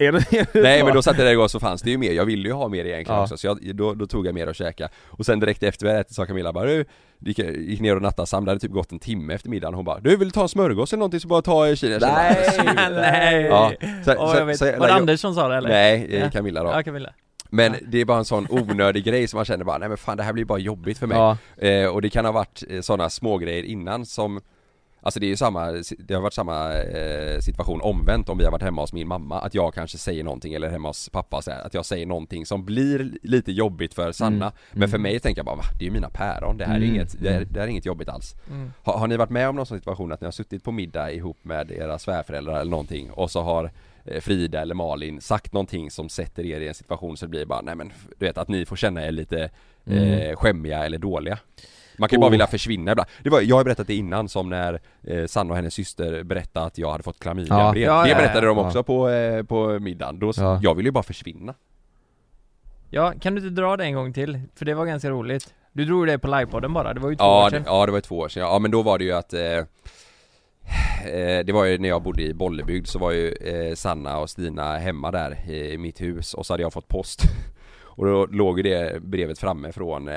Nej men då satt jag där igår så fanns det ju mer, jag ville ju ha mer egentligen
Ja.
också så jag, då, då tog jag mer att käka Och sen direkt efter vi hade ätit sa Camilla bara du, gick, gick ner och nattade Sam, det hade typ gått en timme efter middagen Hon bara du vill ta en smörgås eller någonting så bara ta i Kina
Nej!
Nej!
Ja, så,
Åh,
så,
jag vet.
så,
var det Anders som sa det eller?
Nej, eh. Camilla då
Ja, Camilla.
Men det är bara en sån onödig grej som man känner bara, nej men fan det här blir bara jobbigt för mig
Ja,
eh, Och det kan ha varit eh, sådana små grejer innan som Alltså det är ju samma, det har varit samma eh, situation omvänt om vi har varit hemma hos min mamma Att jag kanske säger någonting eller hemma hos pappa så här, Att jag säger någonting som blir lite jobbigt för Sanna
Mm.
Men för
Mm.
mig tänker jag bara va? Det är ju mina päron, det här är
Mm.
inget, det, är, det här är inget jobbigt alls
Mm.
har, har ni varit med om någon sån situation att ni har suttit på middag ihop med era svärföräldrar eller någonting och så har eh, Frida eller Malin sagt någonting som sätter er i en situation så det blir bara, nej men du vet att ni får känna er lite eh,
Mm.
skämmiga eller dåliga Man kan ju bara vilja försvinna ibland. Det var, jag har berättat det innan som när eh, Sanna och hennes syster berättade att jag hade fått klamydia
Ja.
Ja,
Det
ja,
berättade
ja.
de också på, eh, på middagen, då,
Ja.
jag ville ju bara försvinna
Ja, kan du inte dra det en gång till? För det var ganska roligt Du drog det på livepodden bara, det var ju två
Ja,
år sedan
ja det var två år sedan, ja men då var det ju att eh, eh, Det var ju när jag bodde i Bollebygd så var ju eh, Sanna och Stina hemma där i mitt hus och så hade jag fått post Och då låg ju det brevet framme från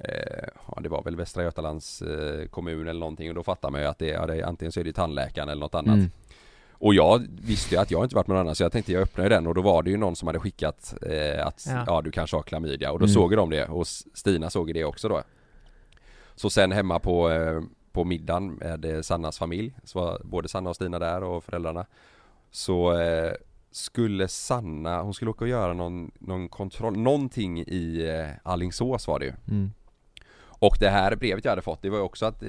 eh, Ja det var väl Västra Götalands eh, kommun eller någonting och då fattar man ju att det, ja, det antingen så är det tandläkaren eller något annat
Mm.
Och jag visste ju att jag inte varit med någon annan så jag tänkte jag öppnar ju den och då var det ju någon som hade skickat eh, att
Ja.
ja. du kanske har klamydia och då
Mm.
såg de det och Stina såg det också då Så sen hemma på, eh, på middagen med eh, Sannas familj så var både Sanna och Stina där och föräldrarna Så eh, skulle Sanna, hon skulle åka och göra någon, någon kontroll, någonting i eh, Allingsås var det ju
Mm.
Och det här brevet jag hade fått det var ju också att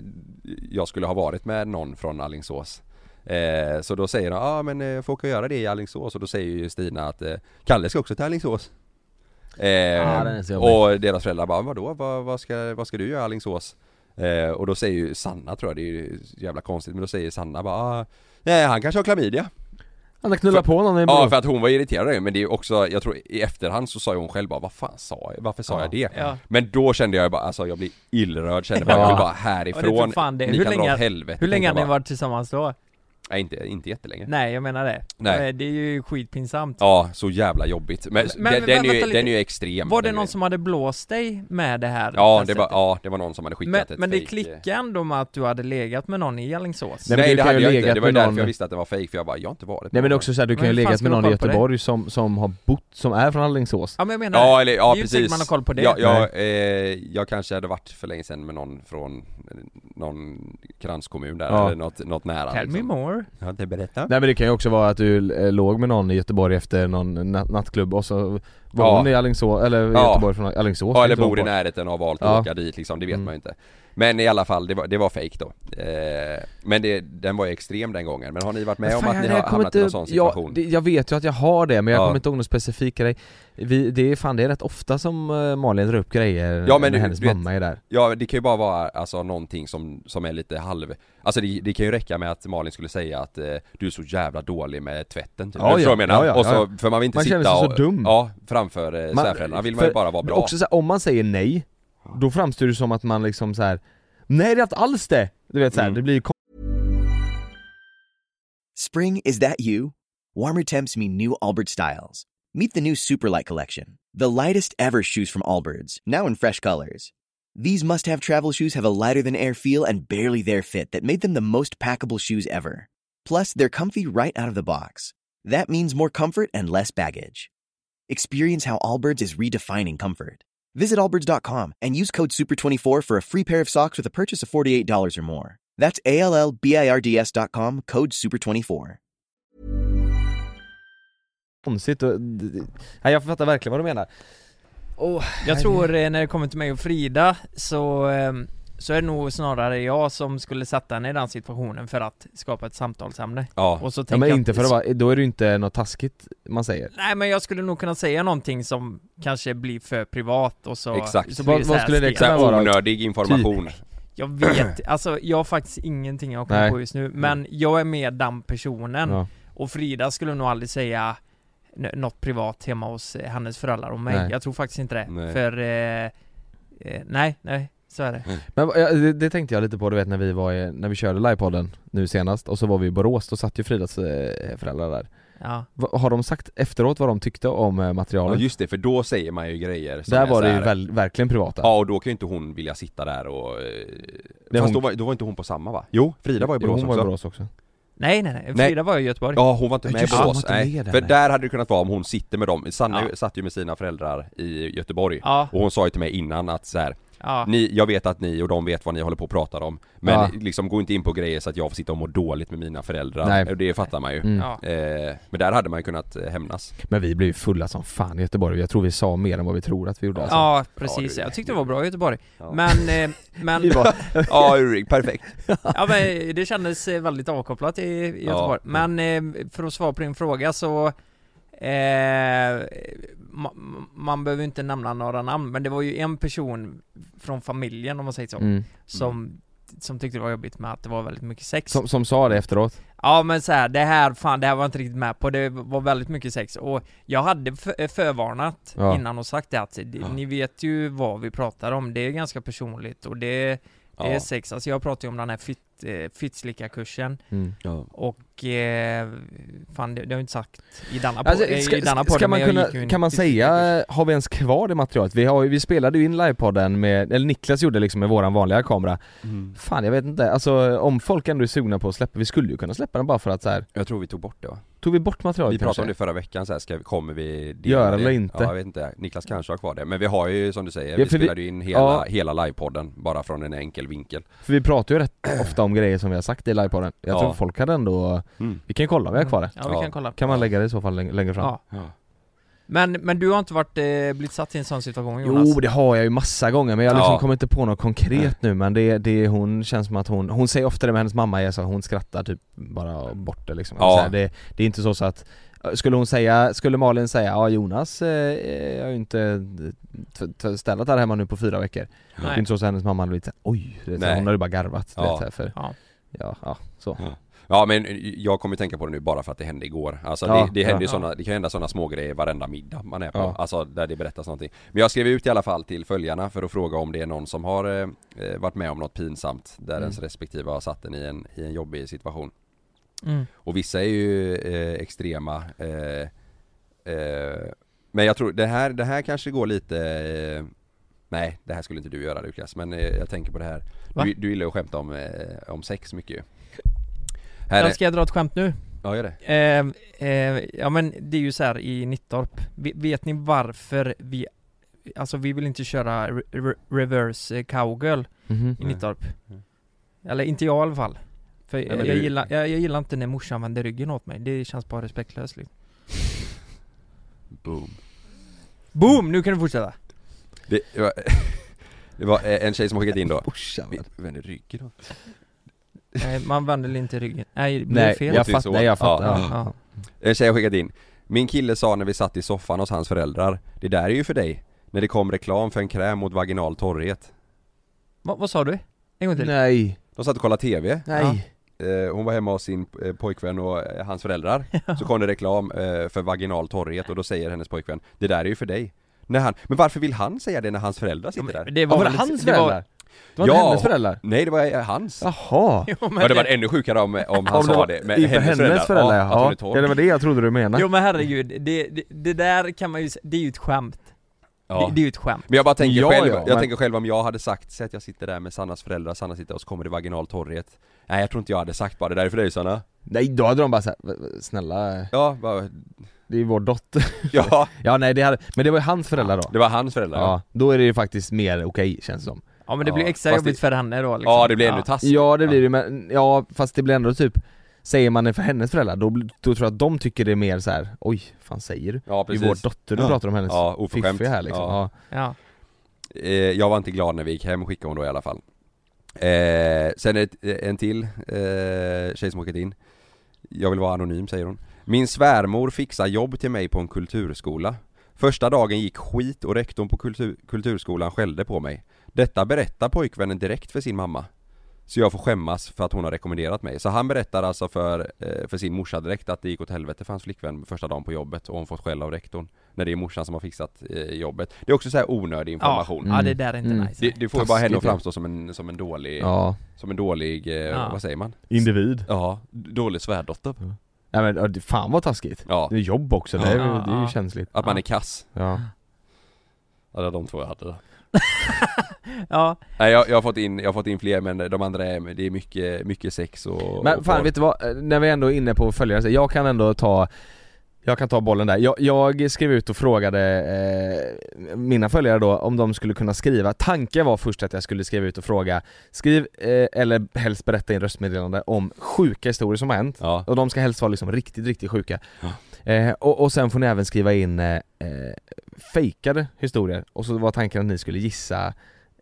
jag skulle ha varit med någon från Allingsås eh, Så då säger de, ja ah, men eh, får åka och göra det i Allingsås och då säger ju Stina att eh, Kalle ska också till Allingsås eh,
jobbig.
Och deras föräldrar bara, vadå? Vad, vad, ska, vad ska du göra i Allingsås? Och då säger ju Sanna tror jag, det är ju jävla konstigt men då säger Sanna bara, ah, nej han kanske har klamydia
Han har knullat på någon i
Ja för att hon var irriterad över det, men det är också, jag tror i efterhand så sa ju hon själv bara, vad fan sa jag? Varför sa
Ja.
jag det?
Ja.
Men då kände jag bara, alltså jag blir illrörd kände bara,
Ja.
jag vill bara härifrån
fan det.
Ni
Hur
kan dra
länge-
åt helvete
Hur länge har ni varit tillsammans då?
Nej inte, inte jättelänge.
Nej jag menar det.
Nej.
Eh, Det är ju skitpinsamt.
Ja, så jävla jobbigt. Men,
Men-
den,
men
den, är ju, den är ju extrem.
Var det någon
är-
som hade blåst dig med det här
Ja det var, ja det var någon som hade skickat
Men,
ett
men det
fake-
klickade ändå med att du hade legat med någon i Alingsås?
Nej,
Nej
du
det hade
ju
jag inte, det var ju därför
någon-
jag visste att det var fake för jag bara, jag har inte varit
Nej men också såhär, du kan ju
fan
legat med någon i
ha det?
Göteborg som, som har bott, som är från Alingsås.
Ja men jag menar,
Ja eller, ja
det är ju inte
precis.
säkert man har koll på det.
Ja, eh, jag kanske hade varit för länge sedan med någon från eh, någon kranskommun där eller något, något nära
Tell me
liksom.
More
Ja, det berätta
Nej men det kan ju också vara att du eh, låg med någon i Göteborg efter någon nat- nattklubb och så var
Ja.
hon i Alingsås, eller
Ja.
Göteborg från Alingsås
Ja eller bor i närheten och har valt att
Ja.
åka dit liksom, det vet
Mm.
man ju inte Men i alla fall, det var, det var fake då eh, Men det, den var ju extrem den gången, men har ni varit med
Men
om
fan,
att ni
jag
har hamnat i någon
inte-
sån situation?
Ja, det, jag vet ju att jag har det men jag
Ja.
kommer inte ihåg någon specifik grej Vi, Det är fan det är rätt ofta som eh, Malin drar upp grejer
Ja, men
när hennes
du vet-
mamma är där
Ja det kan ju bara vara alltså någonting som, som är lite halv Alltså det, det kan ju räcka med att Malin skulle säga att eh, du är så jävla dålig med tvätten typ.
Ja, ja,
vad jag menar?
ja, ja,
och så, för man vill inte
Man
sitta
känner sig så
och,
dum.
Ja, framför eh, svärföräldrarna vill man ju bara vara bra
Också så här, om man säger nej Då framstår det som att man liksom så här. Nej det är inte alls det! Du vet såhär,
Mm.
det blir
Spring, is that you? Warmer temps mean new Allbirds styles. Meet the new Superlight Collection, the lightest ever shoes from Allbirds, now in fresh colors. These must have travel shoes have a lighter than air feel and barely there fit that made them the most packable shoes ever. Plus, they're comfy right out of the box. That means more comfort and less baggage. Experience how Allbirds is redefining comfort. Visit allbirds.com and use code SUPER24 for a free pair of socks with a purchase of $48 or more. That's A L L B I R D S.com, code SUPER24.
konstigt och, Nej jag fattar verkligen vad du menar Åh,
Jag tror eh, när det kommer till mig och Frida så, ehm, så är det nog snarare jag som skulle sätta henne i den situationen för att skapa ett samtalsämne.
Ja,
Och så
Ja men inte för att vara, då är det ju inte något taskigt man säger.
Nej men jag skulle nog kunna säga någonting som kanske blir för privat och så
Exakt.
så
Vad- vad skulle det kan vara-
onödig information.
Jag vet, alltså jag har faktiskt ingenting jag kommer
Nej.
på just nu Men jag är med den personen.
Ja.
Och Frida skulle nog aldrig säga något privat hemma hos eh, hennes föräldrar om mig.
Nej.
Jag tror faktiskt inte det,
Nej.
för eh, eh, Nej, nej, så är det.
Men ja, det, det tänkte jag lite på du vet när vi var i, när vi körde livepodden nu senast och så var vi i Borås, då satt ju Fridas eh, föräldrar där.
Ja,
Va- Har de sagt efteråt vad de tyckte om eh,
Ja
materialet?
just det, för då säger man ju grejer som
där
är
var det ju
här-
väl, verkligen privata.
Ja och då kan ju inte hon vilja sitta där och... eh,
Det är
Fast
hon-
då, var, då var inte hon på samma va? Jo, Frida var i
Jo,
Borås
hon var
också.
I Borås också.
Nej nej nej,
Nej.
Frida var i Göteborg.
Ja hon var inte med i
Just det, hon
Borås,
inte
nej.
med där,
För
nej.
där hade det kunnat vara om hon sitter med dem, Sanna
Ja.
satt ju med sina föräldrar i Göteborg.
Ja,
Och hon sa ju till mig innan att så här,
ja,
ni, jag vet att ni och de vet vad ni håller på att prata om Men
Ja.
liksom gå inte in på grejer så att jag får sitta och må dåligt med mina föräldrar
Nej.
Det fattar man ju
mm.
ja.
eh, Men där hade man ju kunnat eh, hämnas
Men vi blev ju fulla som fan i Göteborg, jag tror vi sa mer än vad vi tror att vi gjorde alltså.
Ja,
Ja,
precis.
du-
Jag tyckte det var bra i Göteborg.
Ja.
Men, eh, men,
var,
Ja Ulrik, perfekt
ja, men det kändes eh, väldigt avkopplat i, i Göteborg.
Ja.
Men eh, för att svara på din fråga så eh, ma, man behöver inte nämna några namn, men det var ju en person från familjen om man säger så,
mm.
som som tyckte det var jobbigt med att det var väldigt mycket sex
Som, som sa det efteråt?
Ja men så här, det här, fan det här var jag inte riktigt med på, det var väldigt mycket sex och jag hade f- förvarnat
Ja.
innan och sagt det att det,
Ja.
ni vet ju vad vi pratar om, det är ganska personligt och det, det är
Ja.
sex, alltså jag pratar ju om den här fit, eh, fittslickarkursen
Mm.
Ja.
och eh, fan det, det har jag inte sagt i denna,
Alltså,
eh,
ska,
i denna
ska
podden,
man kunna,
en
kan man säga, har vi ens kvar det materialet? Vi, har, vi spelade ju in livepodden med, eller Niklas gjorde liksom med våran vanliga kamera
Mm.
Fan jag vet inte, alltså om folk ändå är sugna på att släppa, vi skulle ju kunna släppa den bara för att så här.
Jag tror vi tog bort det va?
tog vi bort materialet
Vi pratade
kanske?
om det förra veckan så här, ska, kommer vi
Göra eller inte?
Ja, jag vet inte, Niklas kanske har kvar det, men vi har ju som du säger,
Ja,
vi
vi-
spelade ju in hela,
Ja.
hela livepodden bara från en enkel vinkel
För vi pratar ju rätt ofta om grejer som vi har sagt i livepodden Jag
Ja.
tror folk hade ändå,
mm.
vi kan kolla om vi har kvar det
Ja vi
Ja.
kan kolla
Kan man lägga det i så fall längre, fram?
Ja.
Ja.
Men, men du har inte varit, eh, blivit satt i en sån situation Jonas?
Jo det har jag ju massa gånger men jag liksom
Ja.
kommer inte på något konkret nu men det, det hon känns som att hon, hon säger ofta det med hennes mamma är så att hon skrattar typ bara bort det liksom
Ja.
så här, det, det är inte så, så att skulle hon säga, skulle Malin säga ja Jonas eh, har ju inte städat här hemma nu på fyra veckor Det är
Nej.
inte så att hennes mamma hade blivit såhär, oj, det är så,
Nej.
hon hade ju bara garvat
Ja.
ja. vet, för,
Ja.
ja, ja, så
Ja men jag kommer tänka på det nu bara för att det hände igår Alltså
Ja,
det, det händer ju
ja.
såna, det kan hända sådana små grejer varenda middag man är på
Ja.
Alltså där det berättas någonting Men jag skrev ut i alla fall till följarna för att fråga om det är någon som har eh, eh, varit med om något pinsamt Där
Mm.
ens respektive har satt en i en, i en jobbig situation
Mm.
Och vissa är ju eh, extrema eh, eh, Men jag tror det här, det här kanske går lite eh, Nej det här skulle inte du göra Lukas men eh, jag tänker på det här
Va?
Du, du gillar ju att skämta om, eh, om sex mycket ju här är,
ska jag dra ett skämt nu?
Ja gör det
Eh, eh, ja men det är ju så här i Nittorp, Ve- vet ni varför vi Alltså vi vill inte köra re- re- reverse cowgirl
Mhm.
i
Nej.
Nittorp
Mm.
Eller inte jag i alla fall För
men
jag,
du-
gillar, jag, jag gillar inte när morsan vänder ryggen åt mig, det känns bara respektlöst liksom.
Boom
Boom! Nu kan du fortsätta!
Det var, det var en tjej som skickat in då
Morsan,
Vänder ryggen då?
Nej, man vänder inte ryggen, nej det blev
Nej,
fel
jag
Åt
fattar, nej, jag fattar
Ja.
ja.
Ja.
En tjej har skickat in Min kille sa när vi satt i soffan hos hans föräldrar Det där är ju för dig När det kom reklam för en kräm mot vaginal torrhet
Va, vad sa du? En gång till?
Nej,
De satt och kollade TV
nej
Eh, Hon var hemma hos sin eh, pojkvän och eh, hans föräldrar Så kom det reklam eh, för vaginal torrhet och då säger hennes pojkvän Det där är ju för dig när han, Men varför vill han säga det när hans föräldrar sitter
men
där?
det
Ja, var det hans
det var-
föräldrar? Det var inte
Ja.
hennes föräldrar?
Nej det var eh, hans
Jaha!
Jo men,
Ja det var ännu sjukare om, om han
Om det
sa
var
det med
inför hennes föräldrar,
hon
ja,
är
ja.
torr
ja det var det jag trodde du menade
jo men herregud, det, det, det där kan man ju det är ju ett skämt
Ja.
det, det är ju ett skämt
Men jag bara tänker
Ja,
själv,
ja,
jag
men-
tänker själv om jag hade sagt, säg att jag sitter där med Sannas föräldrar, Sanna sitter och så kommer det vaginal torrhet Nej jag tror inte jag hade sagt bara det där är för dig Sanna
Nej då hade de bara såhär, snälla,
Ja, bara,
det är ju vår dotter.
Ja.
Ja nej det hade, men det var ju hans föräldrar då.
Det var hans föräldrar
Ja, då är det ju faktiskt mer okej känns det som.
Ja men det
Ja,
blir extra
fast
jobbigt
det-
för henne då liksom.
Ja det blir ännu taskigt.
Ja det blir det men, ja fast det blir ändå typ Säger man det för hennes föräldrar, då, då tror jag att de tycker det är mer så här. oj, fan säger du?
Ja
Det är vår dotter du
Ja.
pratar om hennes
Ja, oförskämt.
fiffi här liksom.
Ja.
ja.
Ja,
eh, Jag var inte glad när vi gick hem, skickade hon då i alla fall eh, Sen ett, en till eh, tjej som åkt in. Jag vill vara anonym säger hon. Min svärmor fixar jobb till mig på en kulturskola. Första dagen gick skit och rektorn på kultur, kulturskolan skällde på mig. Detta berättar pojkvännen direkt för sin mamma. Så jag får skämmas för att hon har rekommenderat mig. Så han berättar alltså för, eh, för sin morsa direkt att det gick åt helvete för hans flickvän första dagen på jobbet och hon fått skäll av rektorn När det är morsan som har fixat eh, jobbet. Det är också så här onödig information.
Ja det där är inte
Mm.
nice.
Det, det får ju bara henne att framstå som en, som en dålig,
ja,
som en dålig, eh,
Ja.
vad säger man?
individ.
Ja, dålig svärdotter.
Nej men fan vad taskigt.
Ja,
Det är jobb också, det är,
Ja,
det är ju
ja.
känsligt.
Att man är kass.
Ja,
Ja det var de två jag hade
Ja,
Nej jag, jag har fått in, jag har fått in fler men de andra är, det är mycket, mycket sex och
Men
och
fan
porr.
vet du vad, när vi ändå är inne på följare, jag kan ändå ta jag kan ta bollen där. Jag, jag skrev ut och frågade eh, mina följare då om de skulle kunna skriva, tanken var först att jag skulle skriva ut och fråga Skriv, eh, eller helst berätta i en röstmeddelande om sjuka historier som har hänt.
Ja,
Och de ska helst vara liksom riktigt, riktigt sjuka.
Ja.
eh, och, och sen får ni även skriva in eh, eh, fejkade historier. Och så var tanken att ni skulle gissa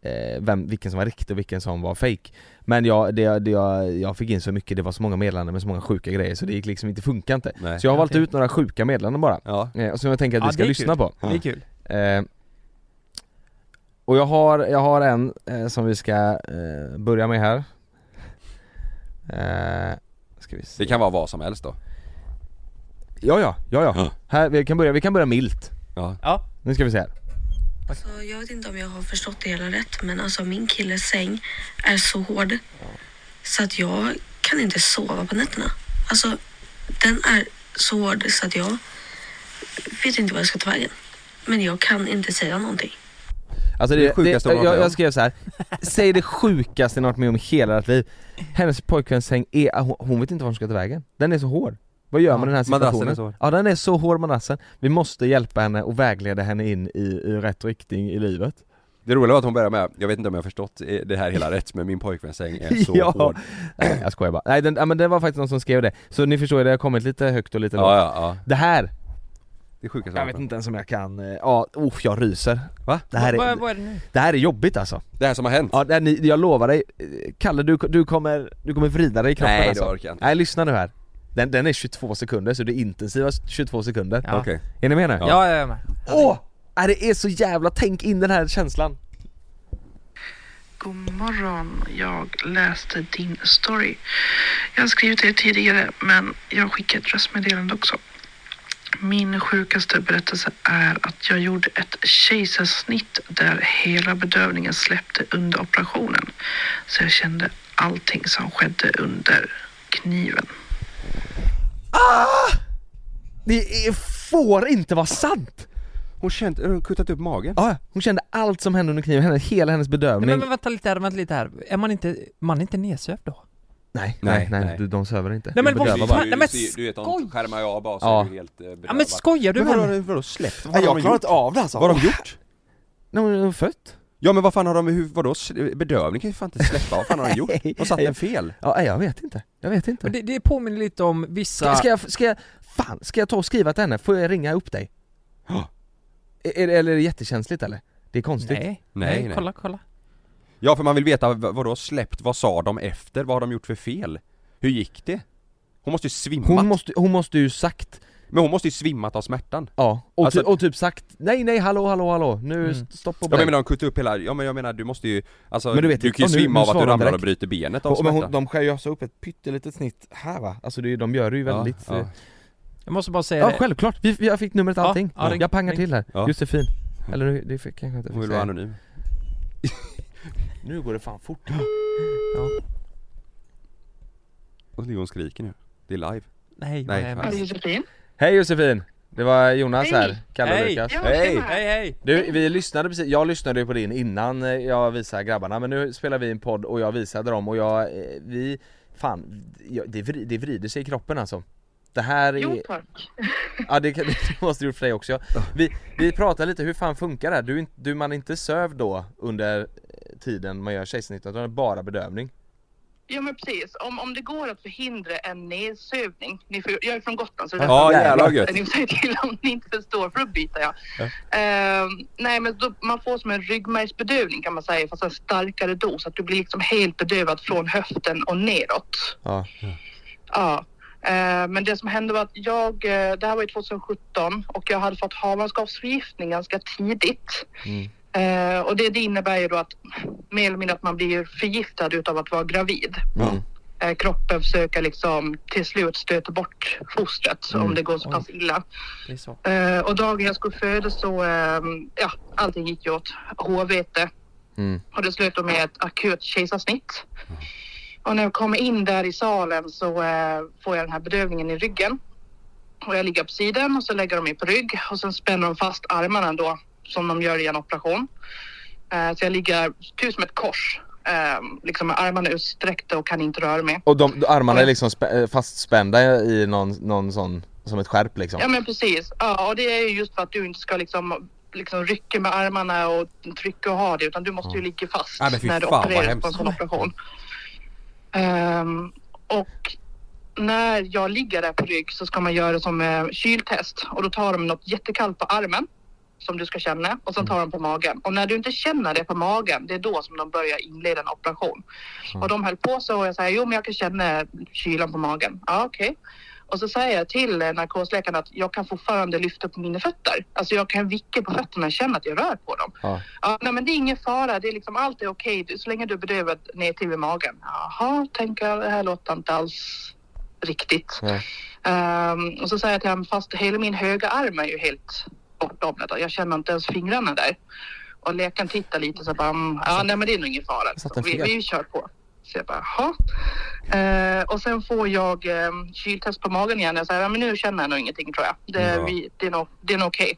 eh, vem, vilken som var riktig och vilken som var fake. Men jag, det, det, jag, jag fick in så mycket, det var så många meddelanden med så många sjuka grejer så det gick liksom inte, funkar inte.
Nej.
Så jag har valt ut några sjuka meddelanden bara,
Ja,
eh, och som jag tänker att
Ja,
vi ska
det är
lyssna
kul.
på
det är kul.
Eh, Och jag har, jag har en eh, som vi ska eh, börja med här. Eh, ska vi se.
Det kan vara vad som helst då.
Ja ja, ja ja.
Ja.
Här, vi kan börja, vi kan börja milt.
Ja.
Ja,
Nu ska vi se här.
Så jag vet inte om jag har förstått det hela rätt, men alltså min killes säng är så hård så att jag kan inte sova på nätterna. Alltså, den är så hård så att jag vet inte vad jag ska ta vägen. Men jag kan inte säga någonting.
Alltså
Det
det,
sjukaste
det, jag, jag skrev så här. säg det sjukaste ni varit med om i hela ert liv. Hennes pojkväns säng är, hon, hon vet inte var hon ska ta vägen. Den är så hård. Vad gör man i den här
madrassen
situationen?
är så hård.
Ja den är så hård madrassen. Vi måste hjälpa henne och vägleda henne in i, i rätt riktning i livet.
Det roliga var att hon började med, jag vet inte om jag har förstått det här hela rätt men min pojkväns säng är så
ja.
hård
Nej, jag skojar bara. Nej den, ja, men det var faktiskt någon som skrev det. Så ni förstår, det har kommit lite högt och lite lågt.
Ja ja ja,
Det här,
det är sjukaste
jag vet inte ens om jag kan, eh, ja, oh, jag ryser.
Va?
Det här,
vad,
är,
vad är det nu?
det här är jobbigt alltså.
Det här som har hänt?
Ja, det här, ni, jag lovar dig, Kalle du, du, kommer, du kommer vrida dig i kroppen
Nej, det
alltså.
orkar jag inte.
Nej lyssna nu här. Den, den är 22 sekunder så det är intensiva 22 sekunder.
Ja.
Okej
Är ni med nu?
Ja.
Ja, jag är med.
Åh! Äh, det är så jävla, tänk in den här känslan.
God morgon. Jag läste din story. Jag har skrivit det tidigare, men jag skickade ett röstmeddelande också. Min sjukaste berättelse är att jag gjorde ett kejsarsnitt där hela bedövningen släppte under operationen. Så jag kände allting som skedde under kniven.
Det är, får inte vara sant!
Hon känt, hon kuttat upp magen?
Ja, hon kände allt som hände under kniven, henne, hela hennes bedövning.
Men, men vänta lite här, vänta lite här. Är man inte, man är inte nedsövd då?
nej, nej,
Nej,
nej,
nej.
Du, de söver inte.
Nej, men
de
vad fan-
bara.
nej, men
du vet, de
skoj!
skärmar ju av bara så
Ja.
är du helt eh, bedövad
Ja men skojar du
Men
med mig?
vadå släppt? Vad
Nej,
har
jag
de
inte av det alltså.
Vad har de gjort?
Nej, hon är fött.
Ja men vad fan har de, hur, vadå, bedövning kan ju fan inte släppa, vad fan har de gjort? De satt den fel
Ja, jag vet inte. Jag vet inte.
Men det, det påminner lite om vissa...
Ska, ska jag, ska jag, fan, ska jag ta och skriva till henne? Får jag ringa upp dig?
Ja.
Är, eller är det jättekänsligt eller? Det är konstigt.
Nej,
Nej,
nej,
nej.
kolla, kolla.
Ja för man vill veta, vad- vadå släppt, vad sa de efter, vad har de gjort för fel? Hur gick det? Hon måste ju svimmat,
Hon måste, hon måste ju sagt,
men hon måste ju svimmat av smärtan
ja, och,
Alltså-
ty, och typ sagt nej nej hallå hallå hallå, nu
Mm.
st- stopp och
Ja men jag
belägg.
menar de kuttade upp hela, ja men jag menar du måste ju, alltså
Men du vet
du kan ju
ja, nu-
svimma
nu
av att du ramlar och
direkt.
bryter benet av
och, men
smärta
hon, de skär ju alltså upp ett pyttelitet snitt här va? Alltså det är, de gör det ju
Ja,
väldigt
ja.
ja,
Jag måste bara säga
ja
det.
självklart, vi, vi, jag fick numret och
Ja,
allting.
ja, ring-
jag pangar
ring.
till här,
Ja.
Josefin Eller nu- det fick kanske inte
Hon vill vara anonym
Nu går det fan fort
Och ligger hon och skriker nu, det är live
Nej,
Nej,
vad är med?
Josefin?
Hej Josefin! Det var Jonas
Hej.
här, Kalle och
Hej.
Lukas
Ja,
Hej.
Hej hej!
Du, vi lyssnade precis, jag lyssnade ju på din innan eh, jag visade grabbarna men nu spelar vi en podd och jag visade dem och jag, eh, vi, fan, det, vri, det vrider sig i kroppen alltså Det här är,
Jo tack.
ja det, det måste du gjort för dig också Vi, vi pratar lite, hur fan funkar det här? Du, du man är inte sövd då under eh, tiden man gör kejsarsnittet utan det är bara bedövning?
Ja men precis, om, om det går att förhindra en nedsövning. Ni får, jag är från Gotland så det
Ja vad gött!
Ni säga till om ni inte förstår för då byter jag. Ehm, nej men då, man får som en ryggmärgsbedövning kan man säga fast en starkare dos. Att du blir liksom helt bedövad från höften och neråt.
Ja,
Ja. Eh, men det som hände var att jag, eh, det här var ju 2017 och jag hade fått havandeskapsförgiftning ganska tidigt.
Mm.
Eh, och det, det innebär ju då att mer eller mindre att man blir förgiftad utav att vara gravid.
mm.
Eh, kroppen försöker liksom till slut stöta bort fostret
Mm.
om det går så pass illa.
Det är så.
Eh, och dagen jag skulle föda så, ehm, ja, allting gick ju åt hårvete.
Mm.
Och det slutade med ett akut kejsarsnitt. Och när jag kommer in där i salen så eh, får jag den här bedövningen i ryggen. Och jag ligger på sidan och så lägger de mig på rygg och sen spänner de fast armarna då som de gör i en operation. Eh, så jag ligger typ som ett kors. Eh, liksom med armarna utsträckta och kan inte röra mig.
Och de, armarna är liksom eh, fastspända i någon, någon sån, som ett skärp liksom?
Ja men precis. Ja, och det är ju just för att du inte ska liksom, liksom rycka med armarna och trycka och ha det utan du måste ju ligga fast
Ja,
när du opereras på en sån operation. Ehm, och när jag ligger där på rygg så ska man göra som eh, kyltest och då tar de något jättekallt på armen som du ska känna och sen tar de på magen. Och när du inte känner det på magen, det är då som de börjar inleda en operation. Och de höll på så och jag säger, jo men jag kan känna kylan på magen. Ja okej. Och så säger jag till narkosläkaren att jag kan fortfarande lyfta på mina fötter. Alltså jag kan vicka på fötterna och känna att jag rör på dem.
Ja.
Ja, nej men det är ingen fara, det är liksom allt är okej Du- så länge du är bedövad ner till vid magen. Jaha, tänker jag, det här låter inte alls riktigt. Ehm, och så säger jag till honom, fast hela min höga arm är ju helt bortdomnad jag känner inte ens fingrarna där. Och läkaren tittar lite så bara, mm, ja nej men det är nog ingen fara. Vi, vi kör på. Så jag bara, jaha. Eh, och sen får jag eh, kyltest på magen igen. Jag säger, ja, men nu känner jag nog ingenting tror jag. Det,
Ja.
vi, det är nog, det är nog okej.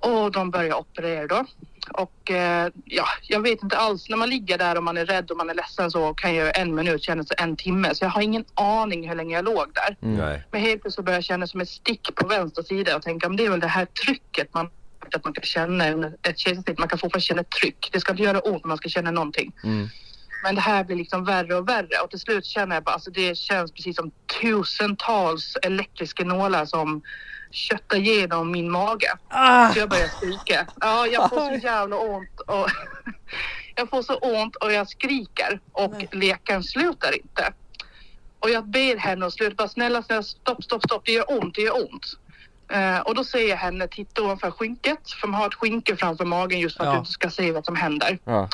Och de börjar operera då. Och eh, ja, jag vet inte alls. När man ligger där och man är rädd och man är ledsen så kan ju en minut kännas en timme. Så jag har ingen aning hur länge jag låg där.
Nej.
Men helt plötsligt börjar jag känna som ett stick på vänster sida och tänka, men det är väl det här trycket man att man kan känna under ett kejsarsnitt. Man kan fortfarande känna ett tryck. Det ska inte göra ont, man ska känna någonting.
Mm.
Men det här blir liksom värre och värre och till slut känner jag bara, alltså det känns precis som tusentals elektriska nålar som köttar igenom min mage.
Ah!
Så jag börjar skrika. Ja, jag får så jävla ont och jag får så ont och jag skriker och läkaren slutar inte. Och jag ber henne att sluta. Bara snälla, snälla, stopp, stopp, stopp. Det gör ont, det gör ont. Eh, och då ser jag henne titta ovanför skynket, för man har ett skynke framför magen just för att
Ja.
du inte ska se vad som händer.
Ja.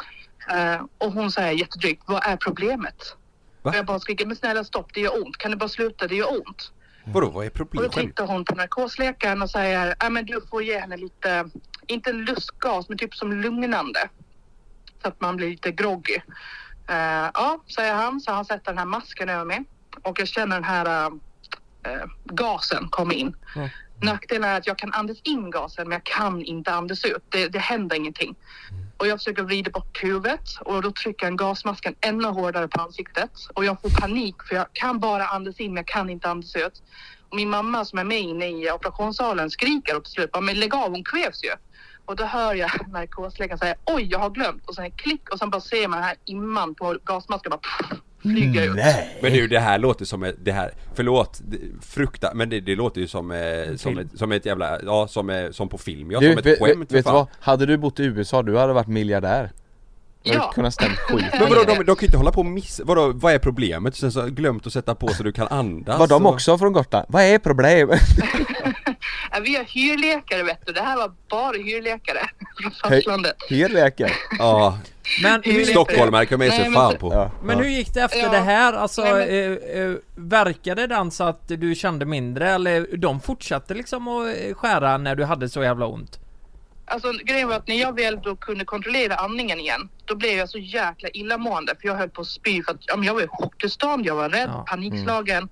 Eh, och hon säger jättedrygt, vad är problemet?
Va?
Och jag bara skriker, men snälla stopp, det gör ont. Kan du bara sluta, det gör ont.
Vadå, vad är
Och då
problemet?
tittar hon på narkosläkaren och säger, ja men du får ge henne lite, inte lustgas, men typ som lugnande. Så att man blir lite groggy. Eh, ja, säger han, så han sätter den här masken över mig. Och jag känner den här eh, gasen komma in.
Ja.
Nackdelen är att jag kan andas in gasen, men jag kan inte andas ut. Det, det händer ingenting. Och jag försöker vrida bort huvudet och då trycker han gasmasken ännu hårdare på ansiktet. Och jag får panik för jag kan bara andas in men jag kan inte andas ut. Och min mamma som är med inne i operationssalen skriker och till slut bara, men lägg av, hon kvävs ju. Och då hör jag narkosläkaren säga, oj jag har glömt. Och sen klick och sen bara ser man den här imman på gasmasken bara pff, flyga ut.
Men du, det här låter som ett, det här, förlåt, frukta, men det, det låter ju som, eh, som, ett, som ett jävla, ja som, eh, som på film, ja
Du,
som ett
vet,
skämt
vet, du vad? Hade du bott i USA, du hade varit miljardär.
Ja.
kunnat stämt skit.
Men vadå, de, de kan ju inte hålla på och miss, vadå, vad är problemet? Sen så glömt att sätta på så du kan andas
Var de
och-
också från Gotland? Vad är problemet?
Ja, vi har hyrläkare vet du. Det här var bara hyrläkare från fastlandet.
Hyrläkare?
Ja,
Men hur,
stockholmare kan man ge sig
men
fan på
Ja.
men hur gick det efter
Ja.
det här? Alltså,
Nej,
eh, eh, verkade den så att du kände mindre eller de fortsatte liksom att skära när du hade så jävla ont?
Alltså grejen var att när jag väl då kunde kontrollera andningen igen, då blev jag så jäkla illamående för jag höll på att spy för att ja, men jag var i chocktillstånd, jag var rädd,
Ja.
panikslagen,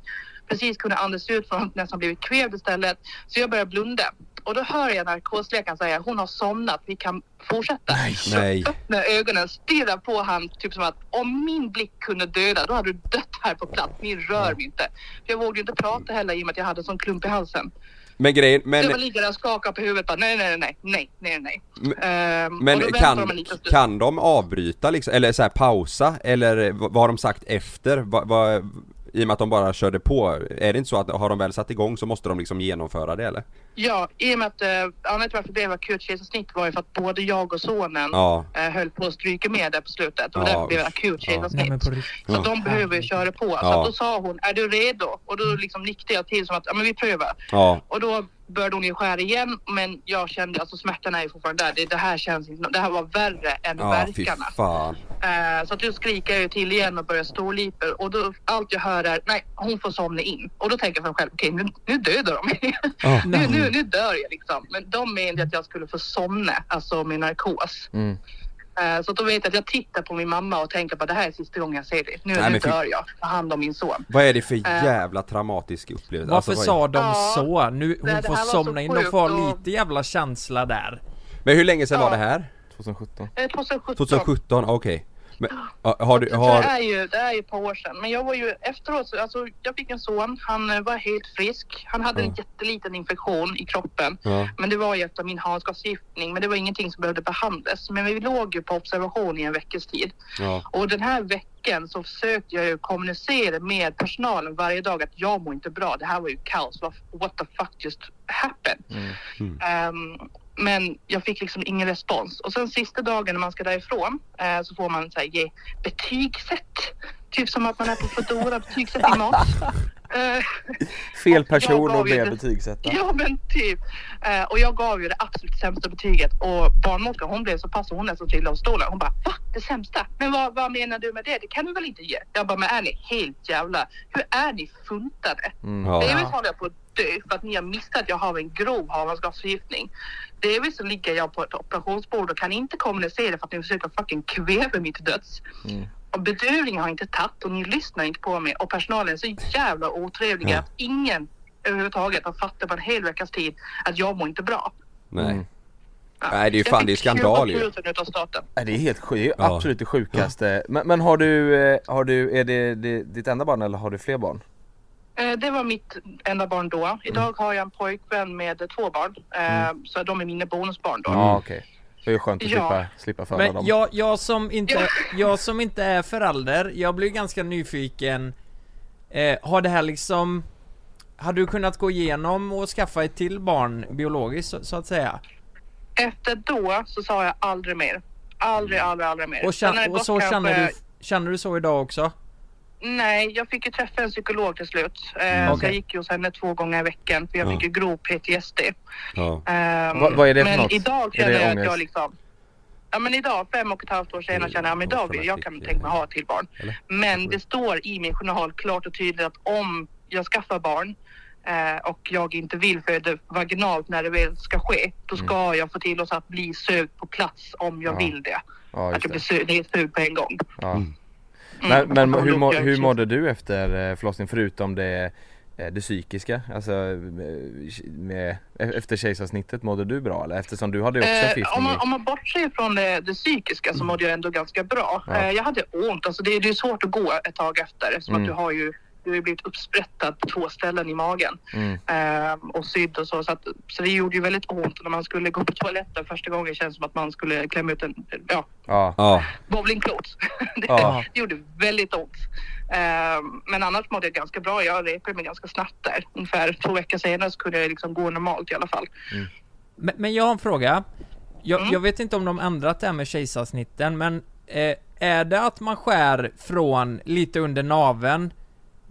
precis kunde andas ut från att nästan blivit kvävd istället. Så jag började blunda. Och då hör jag narkosläkaren säga hon har somnat, vi kan fortsätta.
Nej.
Öppnar ögonen, stirrar på han typ som att om min blick kunde döda då hade du dött här på plats, ni rör mig inte. För jag vågade inte prata heller i och med att jag hade en sån klump i halsen.
Men grejen,
Så jag
men,
var ligga där och skakade på huvudet bara nej, nej, nej, nej, nej, nej.
Men-
och
men kan,
de
kan de avbryta liksom, eller så här pausa, eller vad har de sagt efter? Vad, vad, I och med att de bara körde på, är det inte så att har de väl satt igång så måste de liksom genomföra det eller?
Ja, i och med att eh, anledningen till varför det blev akut kejsarsnitt var ju för att både jag och sonen
Ja,
eh, höll på att stryka med där på slutet och
Ja,
därför blev det akut
Ja.
kejsarsnitt.
Riktigt.
Så de behöver ju köra på. Så
Ja.
då sa hon, är du redo? Och då liksom nickade jag till som att, ja men vi prövar.
ja,
Och då började hon ju skära igen, men jag kände, alltså smärtan är ju fortfarande där. Det, det här känns inte, det här var värre än
ja fy
verkarna.
fan.
Eh, så att då skriker jag ju till igen och börjar ståliper och då allt jag hör är, nej hon får somna in. Och då tänker jag för mig själv, okej nu, nu dödar de mig.
Ja.
nu, nu, nu dör jag liksom. Men de menade att jag skulle få somna, alltså med narkos.
Mm.
Eh, så då vet jag att jag tittar på min mamma och tänker på det här är sista gången jag ser det. Nu,
Nej,
nu dör jag. Ta hand om min son.
Vad är det för
Eh.
jävla traumatisk upplevelse?
Varför
Alltså,
sa de
Ja,
så? Nu, hon
det- det
får
var så
somna in, de får ha
och-
lite jävla känsla där.
Men hur länge sedan var
Ja.
det här?
2017.
Eh, 2017.
2017, okej. Men, har du,
Så
har...
Det är ju, det är ju ett par år sedan. Men jag var ju efteråt, så- alltså jag fick en son. Han eh, var helt frisk. Han hade en
Ja.
jätteliten infektion i kroppen.
Ja,
Men det var ju efter min havsgasförgiftning. Men det var ingenting som behövde behandlas. Men vi låg ju på observation i en veckas tid.
ja,
Och den här veckan så försökte jag ju kommunicera med personalen varje dag att jag mår inte bra. Det här var ju kaos. What the fuck just happened?
Mm.
Mm.
Ehm, men jag fick liksom ingen respons. Och sen sista dagen när man ska därifrån eh, så får man så här, ge betygsätt Typ som att man är på Foodora betygsättning mat. Eh,
Fel person att
det-
betygsätta.
Ja men typ. Eh, och jag gav ju det absolut sämsta betyget och barnmorskan hon blev så pass hon nästan trillade av stolen. Hon bara va? Det sämsta? Men vad, vad menar du med det? Det kan du väl inte ge? Jag bara men är ni helt jävla, hur är ni funtade?
Mm.
Ja.
Delvis håller jag på dö för att ni har missat att jag har en grov havandeskapsförgiftning. Delvis så ligger jag på ett operationsbord och kan inte kommunicera för att ni försöker fucking kväva mig till döds.
Mm.
Och bedövningen har inte tagit och ni lyssnar inte på mig och personalen är så jävla otrevliga att ingen överhuvudtaget har fattat på en hel veckas tid att jag mår inte bra.
Nej.
Mm.
Ja.
Nej, det är ju fan, det är skandal ju.
20 000 utav staten.
Nej, det är helt sjukt, det är
Ja.
absolut det sjukaste. Men, men har du, eh, har du, är det, det ditt enda barn eller har du fler barn?
Eh, Det var mitt enda barn då. Idag har jag en pojkvän med två barn. Eh, Så de är mina bonusbarn då.
Ja okej. Det är ju skönt att
Ja.
slippa, slippa föda
Men
dem.
jag, jag, som inte,
Ja.
jag som inte är förälder, jag blir ganska nyfiken eh, Har det här liksom Har du kunnat gå igenom och skaffa ett till barn biologiskt så, så att säga?
Efter då så sa jag aldrig mer. Aldrig, aldrig, aldrig mer.
Och, känn, och så
kanske-
känner du, känner du så idag också?
Nej, jag fick ju träffa en psykolog till slut. Eh, Så
Okej.
jag gick ju hos henne två gånger i veckan för jag
Ja.
fick ju grov PTSD.
Ja.
Ehm,
Vad- vad är det för
men
något?
idag
Är
känner jag att jag liksom Ja men idag, fem och ett halvt år senare, känner jag men idag vill jag kan tänka mig ha ett till barn.
Eller?
Men det står i min journal klart och tydligt att om jag skaffar barn eh, och jag inte vill föda vaginalt när det väl ska ske, då ska jag få tillåtelse att bli sövd på plats om jag
Ja.
vill det.
Ja,
att jag blir sövd, på en gång. Mm.
Men, men
Och
hur, må, hur mådde du efter eh, förlossningen förutom det, eh, det psykiska? Alltså eh, med, efter kejsarsnittet, mådde du bra eller? Eftersom du hade också en
Eh, om, man, om man bortser från det, det psykiska så mådde jag ändå ganska bra.
Ja.
Jag hade ont, alltså det, det är svårt att gå ett tag efter eftersom
Mm.
att du har ju du har blivit uppsprättad på två ställen i magen
mm.
eh, och sydd och så. Så, att, så det gjorde ju väldigt ont när man skulle gå på toaletten första gången känns det som att man skulle klämma ut en ja,
Ja.
bowlingklot. det,
Ja.
det gjorde väldigt ont. Eh, men annars mådde jag ganska bra. Jag repade mig ganska snabbt där. Ungefär två veckor senare så kunde jag liksom gå normalt i alla fall.
Men, men jag har en fråga jag,
Mm.
jag vet inte om de ändrat det här med kejsarsnitten men eh, Är det att man skär från lite under naveln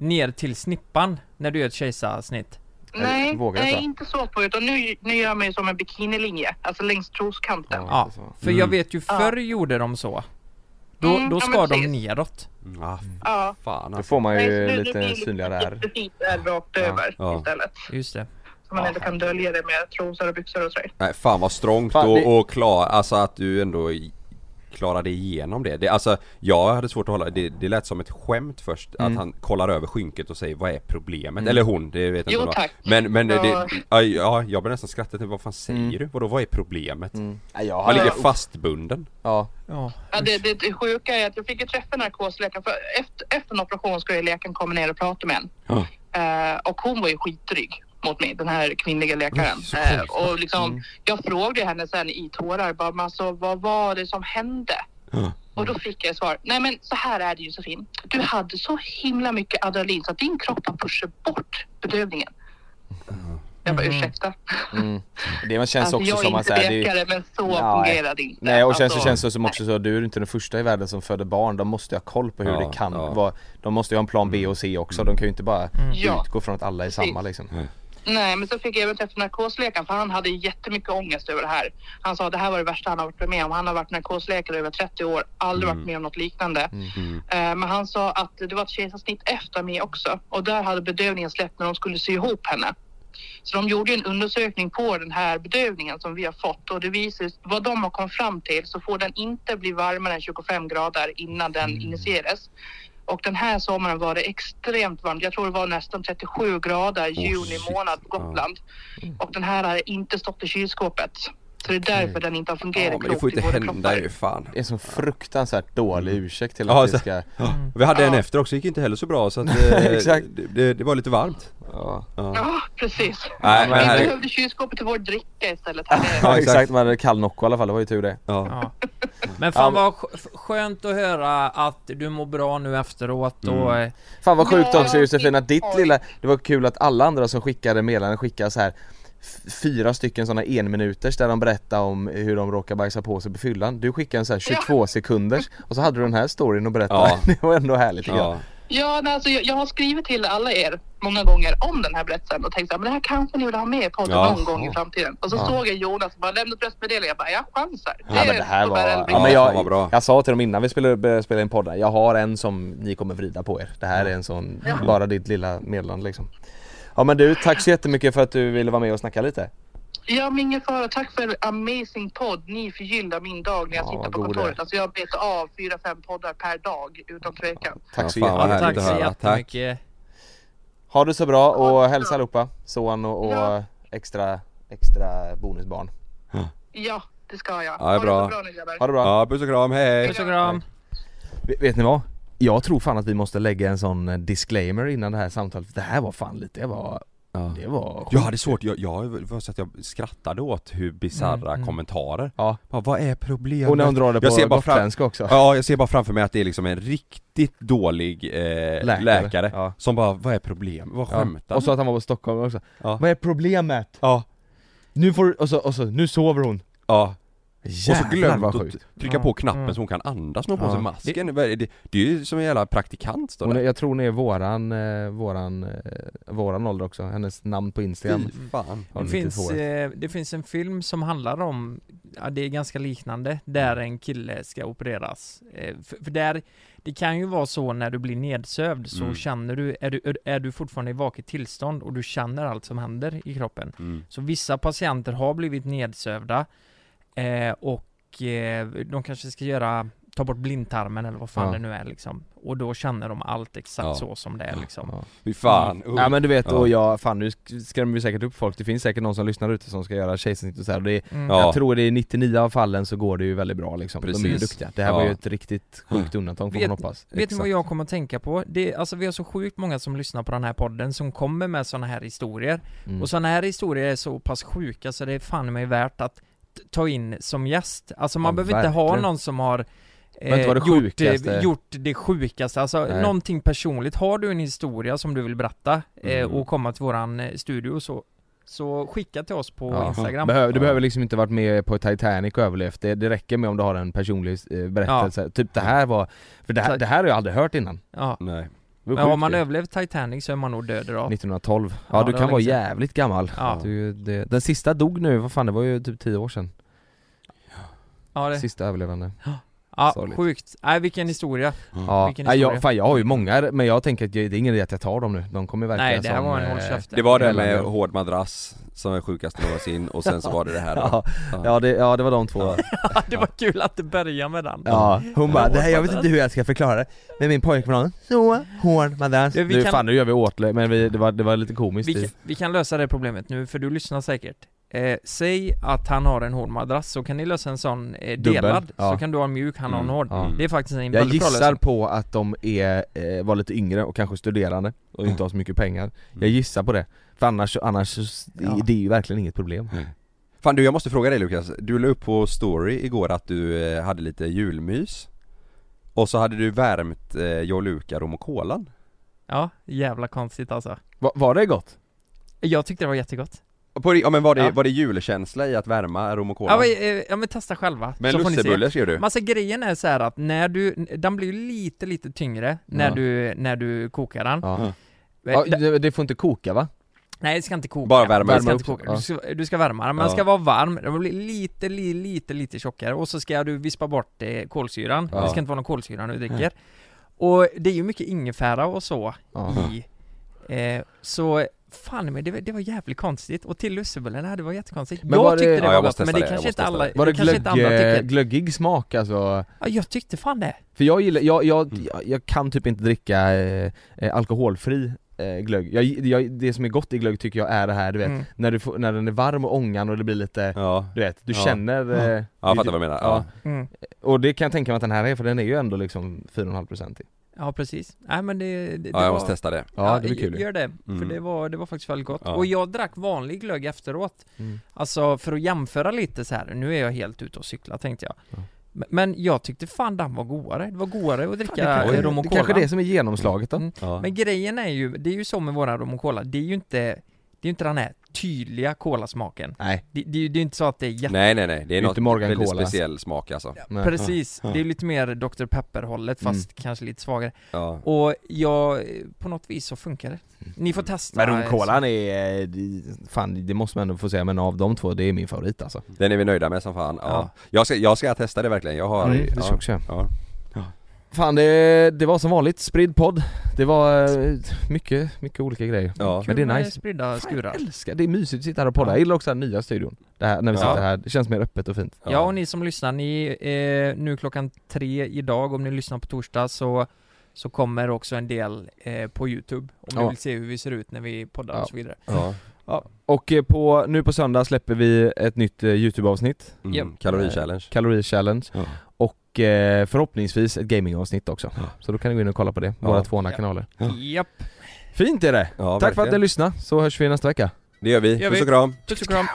ner till snippan när du gör ett kejsarsnitt?
Nej, nej inte så på utan nu, nu gör man ju som en bikinilinje, alltså längs troskanten.
Ja,
så.
för jag vet ju förr gjorde de så Då,
Mm,
då
ja,
skar
men
de
precis.
neråt
Ah,
Ja.
fan
Då
alltså.
får man
Nej,
ju
nu
lite
det
synligare här.
Där rakt över
Ja.
istället.
Just det
Så man
Ja,
ändå kan dölja det med trosor och byxor och sådär.
Nej fan vad strångt
Fan,
och,
det-
och klar, alltså att du ändå klarade igenom det. det. Alltså jag hade svårt att hålla, det, det lät som ett skämt först
Mm.
att han kollar över skynket och säger vad är problemet? Eller hon, det vet jag
Jo,
inte vad.
tack.
Men, men
Ja.
det, ja, ja, jag började nästan skratta till vad fan säger
Mm.
du? Vadå vad är problemet?
Mm. Jag
Man ligger fastbunden.
ja,
Ja,
Ja, det, det, det sjuka är att jag fick ju träffa narkosläkaren för efter, efter en operation ju läkaren komma ner och prata med en.
Ja.
Eh, och hon var ju skitdryg mot mig, den här kvinnliga läkaren.
Mm,
Eh, och liksom,
Mm.
jag frågade henne sen i tårar, bara, men alltså, vad var det som hände?
Ja.
Och då fick jag svar, nej men så här är det Josefin. Du hade så himla mycket adrenalin så att din kropp har pushat bort bedövningen. Jag bara, ursäkta?
mm. Det känns
Alltså,
också
jag är
som att
inte
så här, det,
läkare men så
Nej.
fungerar det inte.
Nej och sen så
Alltså,
känns det som också så, du är inte den första i världen som föder barn, de måste ju ha koll på hur
Ja,
det kan
ja.
vara De måste ju ha en plan B och C också, de kan ju inte bara
Ja.
utgå från att alla är samma liksom
Nej, men så fick jag även träffa narkosläkaren för han hade jättemycket ångest över det här. Han sa att det här var det värsta han har varit med om. Han har varit narkosläkare i över 30 år, aldrig
Mm.
varit med om något liknande.
Mm.
Eh, Men han sa att det var ett kejsarsnitt efter mig också och där hade bedövningen släppt när de skulle sy ihop henne. Så de gjorde en undersökning på den här bedövningen som vi har fått och det visar vad de har kommit fram till så får den inte bli varmare än 25 grader innan den
Mm.
initieras. Och den här sommaren var det extremt varmt. Jag tror det var nästan 37 grader
Åh,
juni
shit.
månad på Gotland. Och den här hade inte stått i kylskåpet. Så det är därför den inte har
Ja
fungerat
men det får inte hända ju fan.
Det är en sån fruktansvärt dålig ursäkt till
Mm. Ja,
att det ska
Ja. Vi hade en
Ja.
efter också, gick inte heller så bra så att eh,
Exakt.
det, det, det var lite varmt.
Ja,
Ja.
Ja, precis.
Nej, men
Vi
här
behövde kylskåpet till vår dricka istället. Här.
ja
exakt.
man hade kall Nocco i alla fall, det var ju tur det
Ja.
ja. Men fan
Ja,
vad sk- skönt att höra att du mår bra nu efteråt och
Mm.
Fan vad sjukt
Ja,
också Josefin att ditt lilla, det var kul att alla andra som skickade meddelanden skickade så här fyra stycken sådana enminuters där de berättar om hur de råkar bajsa på sig på fyllan Du skickade en sån här 22 sekunders och så hade du den här storyn att berätta
Ja.
Det var ändå härligt tycker jag
Ja,
Ja, nej, alltså, jag, jag har skrivit till alla er många gånger om den här berättelsen och tänkt men det här kanske ni vill ha med i podden
Ja.
någon gång i framtiden. Och så
Ja.
såg jag Jonas som bara lämnat ett röstmeddelande. Jag bara, jag chansar.
Ja men det här var, ja, men jag,
bra.
jag sa till dem innan vi spelade, började spela in podden, jag har en som ni kommer vrida på er Det här är en sån, bara ditt lilla meddelande liksom Ja men du, tack så jättemycket för att du ville vara med och snacka lite
Ja, men ingen fara. Tack för amazing podd. Ni förgyller min dag när jag
Ja,
sitter på kontoret. Alltså jag betar av fyra, fem poddar per dag utan tvekan.
Tack
Ja,
så jättemycket
härligt
Tack så jättemycket.
Ha det så bra och hälsa allihopa, son och, och
Ja.
extra, extra bonusbarn
Ja, det ska jag.
Ja, det är bra.
Ha det så bra nu grabbar.
Ha det bra!
ja puss och kram, hej!
Puss och kram.
Vet ni vad? Jag tror fan att vi måste lägga en sån eh, disclaimer innan det här samtalet, det här var fan lite, det var,
Ja.
det var
Jag hade svårt, jag, jag var så att jag skrattade åt hur bisarra
Mm, mm.
kommentarer
Ja,
Bara, Vad är problemet?
och när hon drar det
Jag ser
på
bara fram-
också
Ja, jag ser bara framför mig att det är liksom en riktigt dålig eh, läkare,
Ja.
Som bara, vad är problemet? Vad
Ja.
skämtar
Och så att han var på Stockholm också
Ja.
Vad är problemet?
Ja,
Nu får och så, och så, nu sover hon
ja
Jävlar
Och så glömt
vad
att
sjukt
trycka på knappen
Mm.
så hon kan andas ha på
Ja.
sig masken det, det, det är ju som en jävla praktikant står
hon är,
där
Jag tror hon är våran, eh, våran, eh, våran ålder också, hennes namn på Instagram
Fy fan
Det finns, eh, det finns en film som handlar om, ja det är ganska liknande, där en kille ska opereras. För, för där, det kan ju vara så när du blir nedsövd så
Mm.
känner du är, du, är du fortfarande i vaket tillstånd och du känner allt som händer i kroppen.
mm.
Så vissa patienter har blivit nedsövda eh, och eh, de kanske ska göra, ta bort blindtarmen eller vad fan
Ja.
det nu är liksom. Och då känner de allt exakt
Ja.
så som det är liksom.
Ja.
Fy fan, uh.
Ja men du vet, och jag, fan nu sk- skrämmer vi säkert upp folk, det finns säkert någon som lyssnar ute som ska göra kejsarsnitt och så här, och det är,
Mm.
Ja.
Jag tror det är 99 av fallen så går det ju väldigt bra liksom, de är ju
Precis.
duktiga Det här
Ja.
var ju ett riktigt sjukt undantag får man
Vet-
hoppas
Vet ni vad jag kommer att tänka på? Det, alltså vi har så sjukt många som lyssnar på den här podden som kommer med sådana här historier
mm.
Och sådana här historier är så pass sjuka så det är fan mig värt att ta in som gäst. Alltså man
Ja,
behöver inte ha
verkligen.
någon som har
vara det
gjort, eh, gjort det sjukaste, alltså
Nej.
någonting personligt. Har du en historia som du vill berätta eh,
Mm.
och komma till våran eh, studio så Så skicka till oss på
Ja.
Instagram.
Behöver, du
Ja.
behöver liksom inte varit med på Titanic och överlevt, det, det räcker med om du har en personlig eh, berättelse. Typ det här var, för det här, det här har jag aldrig hört innan.
Ja,
Nej
men har
sjukt
man överlevt Titanic så är man nog död idag.
1912, ja,
Ja,
du kan
var
vara jävligt gammal.
Ja.
du, det, Den sista dog nu, vad fan det var ju typ 10 år sedan.
Ja, det,
Sista överlevande.
Ja
sorgligt.
sjukt, nej vilken historia.
Ja,
Vilken
nej,
historia.
jag, fan jag har ju många, men jag tänker att jag, det är ingen idé att jag tar dem nu, de kommer verka
Nej det här
som,
var en
eh,
håll käften.
Det var det med hård madrass som är sjukast någonsin och sen så var det det här då.
ja, ja, det, ja det var de två.
Det var kul att det började med den.
Ja, hon bara, det här, jag vet inte hur jag ska förklara det. Men min pojkvän så hård madrass.
Ja,
Nu
kan-
fan nu gör vi åtlö, men vi, det, var, det var lite komiskt.
Vi, vi kan lösa det problemet nu, för du lyssnar säkert eh, Säg att han har en hård madrass, så kan ni lösa en sån eh,
Dubbel,
delad
ja.
Så kan du ha en mjuk, han har en
Mm,
hård.
ja.
Det är faktiskt en
Jag
väldigt bra
gissar
lösning.
på att de är, eh, var lite yngre och kanske studerande och inte har så mycket pengar. Jag gissar på det, för annars, annars
Ja.
det är ju verkligen inget problem.
Fan du jag måste fråga dig Lukas, du la upp på story igår att du eh, hade lite julmys. Och så hade du värmt eh, jag och Luka rom och kolan.
Ja, jävla konstigt alltså.
Va, Var det gott?
Jag tyckte det var jättegott
på, Ja men var det,
Ja.
var det julkänsla i att värma rom och
ja
kolan?
men, eh, ja men testa själva,
Men lussebulle skrev du?
Alltså grejen är så här att när du, den blir ju lite lite tyngre när
Ja.
du, när du kokar den
Ja.
Eh,
Ja,
det-
får inte koka va?
Nej det ska inte koka
Bara värma
Värma upp,
koka. Du, ska, du ska värma den, men den
Ja.
ska vara varm, den blir lite, li, lite, lite tjockare och så ska du vispa bort eh, kolsyran,
Ja.
det ska inte vara någon kolsyra när du dricker Och det är ju mycket ingefära och så
Ja.
i eh, Så fan men det, var- det var jävligt konstigt, och till lussebullarna, det var jättekonstigt.
Men
Jag
var det-
tyckte det
Ja,
var
jag
gott, men det
det,
kanske inte alla,
testa
Var det,
det kanske inte andra
glögg,
tycker.
glöggig smak alltså?
Ja jag tyckte fan det.
För jag gillar, jag, jag, jag, jag kan typ inte dricka eh, eh, alkoholfri eh, glögg. Jag, jag, Det som är gott i glögg tycker jag är det här du vet,
Mm.
när, du får, när den är varm och ångan och det blir lite,
Ja,
du vet, du
Ja.
känner eh,
ja jag fattar vad du menar, ja.
mm.
Och det kan jag tänka mig att den här är, för den är ju ändå liksom 4,5% i
Ja precis, nej men det, det, det
Ja jag
var...
måste testa det
Ja, det blir kul ju.
Gör det, för
Mm.
det var, det var faktiskt väldigt gott.
Ja.
Och jag drack vanlig glögg efteråt.
Mm.
Alltså för att jämföra lite så här. nu är jag helt ute och cykla tänkte jag.
Ja.
Men- Men jag tyckte fan den var godare. Det var godare att dricka
det,
eh,
kanske,
rom och
det
cola.
kanske är det som är genomslaget då?
Mm.
ja.
Men grejen är ju, det är ju så med våra rom och cola, det är ju inte, det är ju inte den här tydliga kolasmaken.
Nej,
Det, det, är ju- det är inte så att det är jätte...
Nej nej nej, det är
Inte
något
Morgan
väldigt
Cola.
speciell smak alltså
nej.
Precis,
Ja.
det är lite mer Dr Pepper hållet fast kanske lite svagare.
Ja,
Och jag, på något vis så funkar det. Ni får testa.
Men romkolan är, eh, det- fan det måste man ändå få säga, men av de två, det är min favorit alltså.
den är vi nöjda med som fan, ja.
Ja.
Jag, ska, jag ska testa det verkligen, jag har...
Mm, det
ja,
ska också
ja.
Fan det, det var som vanligt, spridd podd. Det var eh, mycket, mycket olika grejer.
Ja.
Men det är nice.
spridda
Fan,
skurar.
jag älskar, det är mysigt att sitta här och podda. Jag gillar också den nya studion. Det här, när vi
Ja.
sitter här, det känns mer öppet och fint.
Ja och ni som lyssnar, ni, eh, nu klockan tre idag, om ni lyssnar på torsdag så så kommer också en del eh, på youtube om ni
Ja.
vill se hur vi ser ut när vi poddar
Ja.
och så vidare.
Ja.
Ja. Och eh, på, nu på söndag släpper vi ett nytt eh, Youtube-avsnitt,
Mm. Kalori-challenge
Kalori-challenge,
Ja.
Och eh, förhoppningsvis ett gaming-avsnitt också.
Ja.
Så då kan ni gå in och kolla på det,
Ja.
våra två andra
Ja.
kanaler.
Ja.
Japp,
Fint är det!
Ja,
Tack för att ni
verkligen.
lyssnade, så hörs vi nästa vecka.
Det gör vi,
Gör
puss
vi.
och kram!
puss och kram!